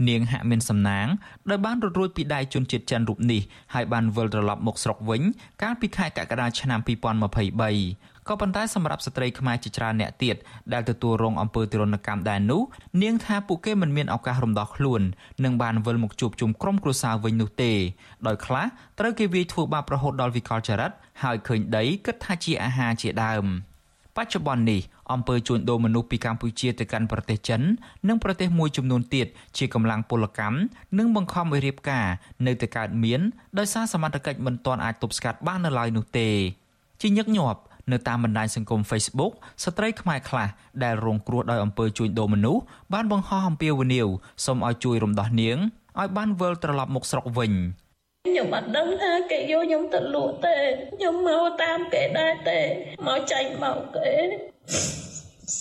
នាងហាក់មានសំណាងដោយបានរត់រួចពីដៃជនជាតិចិនរូបនេះហើយបានវិលត្រឡប់មកស្រុកវិញ កាលពីខែកក្កដាឆ្នាំ2023ក៏ប៉ុន្តែសម្រាប់ស្ត្រីខ្មែរជាច្រើនអ្នកទៀតដែលទទួលរងអំពើទរណកម្មដែរនោះនាងថាពួកគេមិនមានឱកាសរំដោះខ្លួននិងបានវិលមកជួបជុំក្រុមគ្រួសារវិញនោះទេដោយខ្លះត្រូវគេវាយធ្វើបាបរហូតដល់វិកលចរិតហើយឃើញដីគិតថាជាអាហារជាដើម។ បច្ចុប្បន្ននេះអំពើជួញដូរមនុស្សពីកម្ពុជាទៅកាន់ប្រទេសចិន និងប្រទេសមួយចំនួនទៀតជាកម្លាំងពលកម្មនិងបង្ខំឲ្យរៀបការនៅតែកើតមានដោយសារសមត្ថកិច្ចមិនទាន់អាចទប់ស្កាត់បាននៅឡើយនោះទេជាញឹកញាប់នៅតាមបណ្ដាញសង្គម Facebook ស្ត្រីខ្មែរខ្លះដែលរងគ្រោះដោយអំពើជួញដូរមនុស្សបានបង្ហោះអំពាវនាវសូមឲ្យជួយរំដោះនាងឲ្យបានវិលត្រឡប់មកស្រុកវិញ។ ខ្ញុំអត់ដឹងថាគេយកខ្ញុំទៅលក់ទេខ្ញុំមកតាមគេដែរទេមកចាញ់មកគេ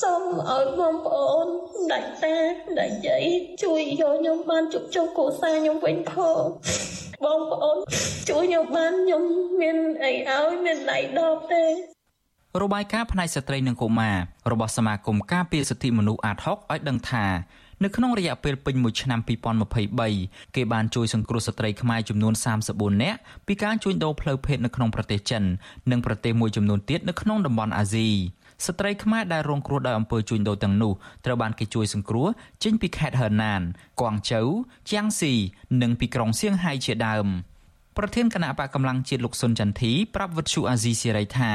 សូមឲ្យបងប្អូនដាច់តាដាច់យាយជួយយកខ្ញុំបានជប់ជុំគ្រួសារខ្ញុំវិញផងបងប្អូនជួយខ្ញុំបានខ្ញុំមានអីឲ្យមានដៃដបទេរបាយការណ៍ផ្នែកស្ត្រីនិងកុមាររបស់សមាគមការពារសិទ្ធិមនុស្សអាត60ឲ្យដឹងថា នៅក្នុងរយៈពេលពេញមួយឆ្នាំ2023គេបានជួយសង្គ្រោះស្ត្រីខ្មែរចំនួន34នាក់ពីការជួញដូរផ្លូវភេទនៅក្នុងប្រទេសចិននិងប្រទេសមួយចំនួនទៀតនៅក្នុងតំបន់អាស៊ីស្ត្រីខ្មែរដែលរងគ្រោះដោយអំពើជួញដូរទាំងនោះត្រូវបានគេជួយសង្គ្រោះចេញពីខេត្តហឺណាន គួងជូវជាងស៊ីនិងពីក្រុងសៀងហៃជាដើម។ ប្រធានគណៈបកកម្លាំងជាតិលោកសុនចន្ទធីប្រាប់វិទ្យុអាស៊ីសេរីថា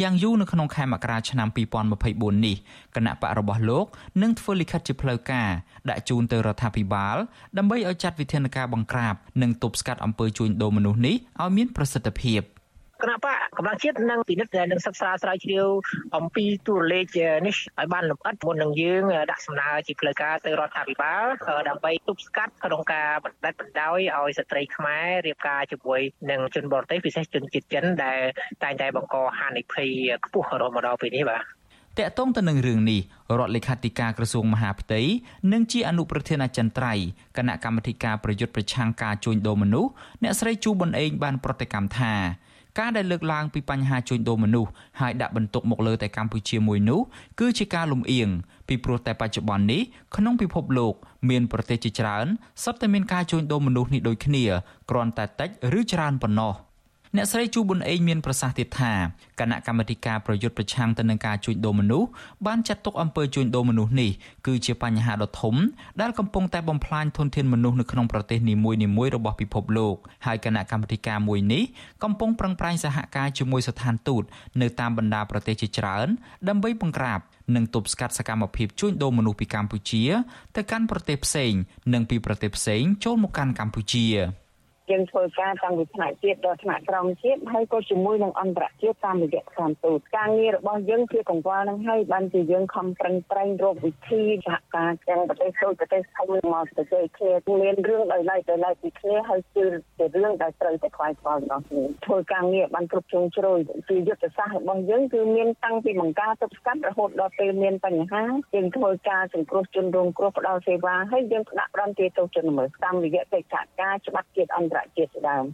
យ៉ាងយូរនៅក្នុងខែមករាឆ្នាំ2024នេះគណៈបករបស់លោកនឹងធ្វើលិខិតជាផ្លូវការដាក់ជូនទៅរដ្ឋាភិបាលដើម្បីឲ្យចាត់វិធានការបង្ក្រាបនិងទប់ស្កាត់អំពើជួញដូរមនុស្សនេះឲ្យមានប្រសិទ្ធភាព។ គណៈបកកម្លាំងជាតិនឹងពិនិត្យនិងសិក្សាស្រាវជ្រាវអំពីទូរលេខនេះឲ្យបានលម្អិតមុននឹងយើងដាក់សំណើជាផ្លូវការទៅរដ្ឋាភិបាលដើម្បីទប់ស្កាត់ក្នុងការបណ្ដិតបណ្ដោយឲ្យស្ត្រីខ្មែររៀបការជាមួយនឹងជនបរទេសពិសេសជនជាតិចិនដែលតែងតែបង្កហានិភ័យខ្ពស់រហូតមកដល់ពេលនេះបាទតកតងទៅនឹងរឿងនេះរដ្ឋលេខាធិការក្រសួងមហាផ្ទៃនិងជាអនុប្រធានអចិន្ត្រៃយ៍គណៈកម្មាធិការប្រយុទ្ធប្រឆាំងការជួញដូរមនុស្សអ្នកស្រីជូប៊ុនអេងបានប្រតិកម្មថា ការដែលលើកឡើងពីបញ្ហាជួញដូរមនុស្សហើយដាក់បន្ទុកមកលើតែកម្ពុជាមួយនោះគឺជាការលំអៀងពីព្រោះតែបច្ចុប្បន្ននេះក្នុងពិភពលោកមានប្រទេសជាច្រើនសុទ្ធតែមានការជួញដូរមនុស្សនេះដូចគ្នាគ្រាន់តែតិចឬច្រើនប៉ុណ្ណោះ។ អ្នកស្រីជូប៊ុនអេងមានប្រសាសន៍ទៀតថាគណៈកម្មាធិការប្រយុទ្ធប្រឆាំងទៅនឹងការជួញដូរមនុស្សបានចាត់ទុកអំពើជួញដូរមនុស្សនេះគឺជាបញ្ហាដ៏ធំដែលកំពុងតែបំផ្លាញធនធានមនុស្សនៅក្នុងប្រទេសនីមួយៗរបស់ពិភពលោកហើយគណៈកម្មាធិការមួយនេះកំពុងប្រឹងប្រែងសហការជាមួយស្ថានទូតនៅតាមបណ្ដាប្រទេសជាច្រើនដើម្បីបង្ក្រាបនិងទប់ស្កាត់សកម្មភាពជួញដូរមនុស្សពីកម្ពុជាទៅកាន់ប្រទេសផ្សេង និងពីប្រទេសផ្សេងចូលមកកាន់កម្ពុជា។ យើងធ្វើការតាំងពីថ្នាក់ជាតិដល់ថ្នាក់ក្រោមជាតិហើយក៏ជាមួយនឹងអន្តរជាតិតាមរយៈខាងទូតការងាររបស់យើងជាកង្វល់នឹងហើយបានជាយើងខំប្រឹងប្រែងរកវិធីសហការទាំងប្រទេសដូចប្រទេសធំមកទៅជ័យគ្នាមានរឿងដោយឡែកដោយឡែកពីគ្នាហើយគឺជារឿងដែលត្រូវតែខ្វាយខ្វល់របស់គ្នាធ្វើការងារបានគ្រប់ជ្រុងជ្រោយជាយុទ្ធសាស្ត្ររបស់យើងគឺមានតាំងពីបង្ការទប់ស្កាត់រហូតដល់ពេលមានបញ្ហាយើងធ្វើការសង្គ្រោះជនរងគ្រោះផ្ដល់សេវាហើយយើងផ្ដាក់ប្រំទាទោសជនល្មើសតាមរយៈកិច្ចសហការច្បាប់ជាតិអន្តរជាតិជាដើម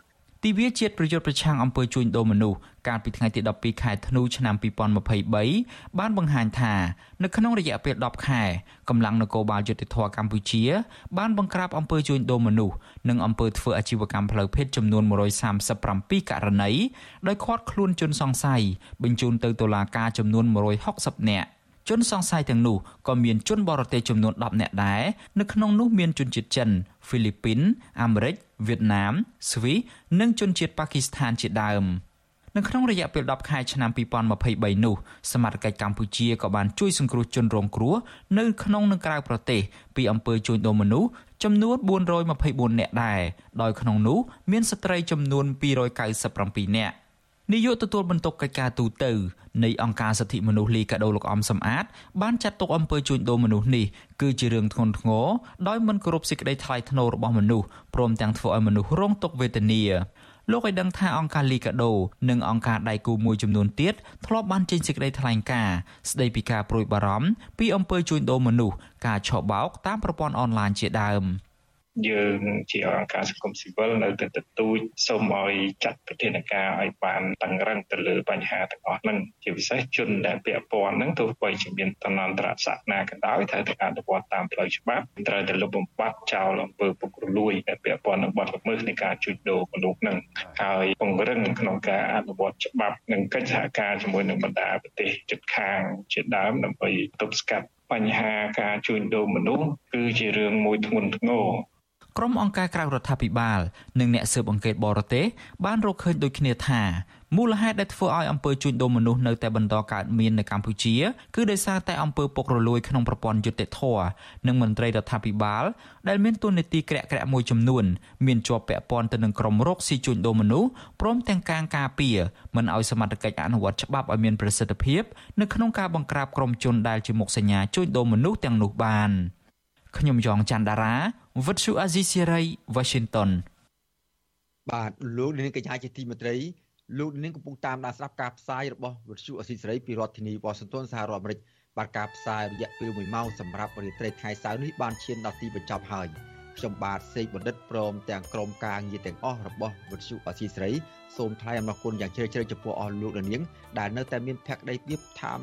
ទិវាជាតិប្រយុទ្ធប្រឆាំងអំពើជួញដូរមនុស្សកាលពីថ្ងៃទី12ខែធ្នូឆ្នាំ2023បានបង្ហាញថានៅក្នុងរយៈពេល10ខែកម្លាំងនគរបាលយុតិធធកម្ពុជា បានបង្ក្រាបអំពើជួញដូរមនុស្សនិងអំពើធ្វើអាជីវកម្មផ្លូវភេទចំនួន137ករណីដោយឃាត់ខ្លួនជនសង្ស័យបញ្ជូនទៅតុលាការចំនួន160នាក់ ជនសង្ស័យទាំងនោះក៏មានជនបរទេសចំនួន10នាក់ដែរនៅក្នុងនោះមានជនជាតិចិនហ្វីលីពីនអាមេរិកវៀតណាមស្វីសនិងជនជាតិប៉ាគីស្ថានជាដើមនៅក្នុងរយៈពេល10ខែឆ្នាំ2023នោះសមត្ថកិច្ចកម្ពុជាក៏បានជួយសង្គ្រោះជនរងគ្រោះនៅក្នុងនិងក្រៅប្រទេសពីអំពើជួញដូរមនុស្សចំនួន424នាក់ដែរដោយក្នុងនោះមានស្ត្រីចំនួន297នាក់ នាយកទទួលបន្ទុកកិច្ចការទូតទៅនៃអង្គការសិទ្ធិមនុស្សលីកាដូលោកអំសំអាត បានចាត់ទុកអំពើជួញដូរមនុស្សនេះគឺជារឿងធ្ងន់ធ្ងរដោយមិនគោរពសេចក្តីថ្លៃថ្នូររបស់មនុស្សព្រមទាំងធ្វើឲ្យមនុស្សរងទុក្ខវេទនាលោកឲ្យដឹងថាអង្គការលីកាដូនិងអង្គការដៃគូមួយចំនួនទៀតធ្លាប់បានចេញសេចក្តីថ្លែងការណ៍ស្តីពីការប្រួយបារម្ភពីអំពើជួញដូរមនុស្សការឆបោកតាមប្រព័ន្ធអនឡាញជាដើម។ យើងជាអង្គការសង្គមស៊ីវិលនៅតែទទូចសូមឲ្យចាត់ប្រធានការឲ្យបានតឹងរឹងទៅលើបញ្ហាទាំងអស់ហ្នឹងជាពិសេសជនដែលពាក់ព័ន្ធហ្នឹងទោះបីជាមានតំណន្តរស័ក្តិណាក៏ដោយត្រូវតែអនុវត្តតាមផ្លូវច្បាប់ត្រូវតែលុបបំបាត់ចោលអំពើពុករលួយដែលពាក់ព័ន្ធនឹងបទល្មើសនៃការជួញដូរមនុស្សហ្នឹងហើយពង្រឹងក្នុងការអនុវត្តច្បាប់និងកិច្ចសហការជាមួយនឹងបណ្ដាប្រទេសជិតខាងជាដើមដើម្បីទប់ស្កាត់បញ្ហាការជួញដូរមនុស្សគឺជារឿងមួយធ្ងន់ធ្ងរ ក្រុមអង្គការក្រៅរដ្ឋាភិបាល និងអ្នកស៊ើបអង្កេតបរទេសបានរកឃើញដូចគ្នាថាមូលហេតុដែលធ្វើឲ្យអំពើជួញដូរមនុស្សនៅតែបន្តកើតមាននៅកម្ពុជាគឺដោយសារតែអំពើពុករលួយក្នុងប្រព័ន្ធយុត្តិធម៌និងមន្ត្រីរដ្ឋាភិបាល ដែលមានទួនាទីក្រាក់ក្រាក់មួយចំនួនមានជាប់ពាក់ព័ន្ធទៅនឹងក្រុមរកស៊ីជួញដូរមនុស្សព្រមទាំងការការពារមិនឲ្យសមត្ថកិច្ចអនុវត្តច្បាប់ឲ្យមានប្រសិទ្ធភាពនៅក្នុងការបង្ក្រាបក្រុមជនដែលជាមុខសញ្ញាជួញដូរមនុស្សទាំងនោះបានខ្ញុំយ៉ងច័ន្ទដារា វិទ្យុអាស៊ីសេរី Washington បាទលោកនាងកញ្ញាជាទីមេត្រីលោកនាងកំពុងតាមដានស្ដាប់ការផ្សាយរបស់វិទ្យុអាស៊ីសេរីពីរដ្ឋធានី Washington សហរដ្ឋអាមេរិកបាទការផ្សាយរយៈពេល1ម៉ោងសម្រាប់រាត្រីថ្ងៃសៅរ៍នេះបានឈានដល់ទីបញ្ចប់ហើយខ្ញុំបាទសេកបណ្ឌិតព្រមទាំងក្រុមការងារទាំងអស់របស់វិទ្យុអសីស្រីសូមថ្លែងអំណរគុណយ៉ាងជ្រាលជ្រៅចំពោះអស់លោកនាងដែលនៅតែមានភក្ដីភាពតាម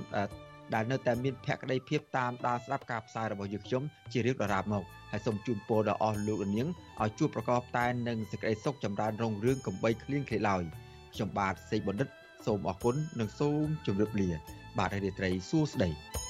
ដែលនៅតែមានភក្ដីភាពតាមដានស្ដាប់ការផ្សាយរបស់យើងខ្ញុំជារៀងដរាបមកហើយសូមជូនពរដល់អស់លោកនាងឲ្យជួបប្រកបតែនឹងសេចក្តីសុខចម្រើនរុងរឿងកំបីគ្លៀងគ្លេឡើយខ្ញុំបាទសេកបណ្ឌិតសូមអរគុណនិងសូមជម្រាបលា បាទរាត្រីសួស្តី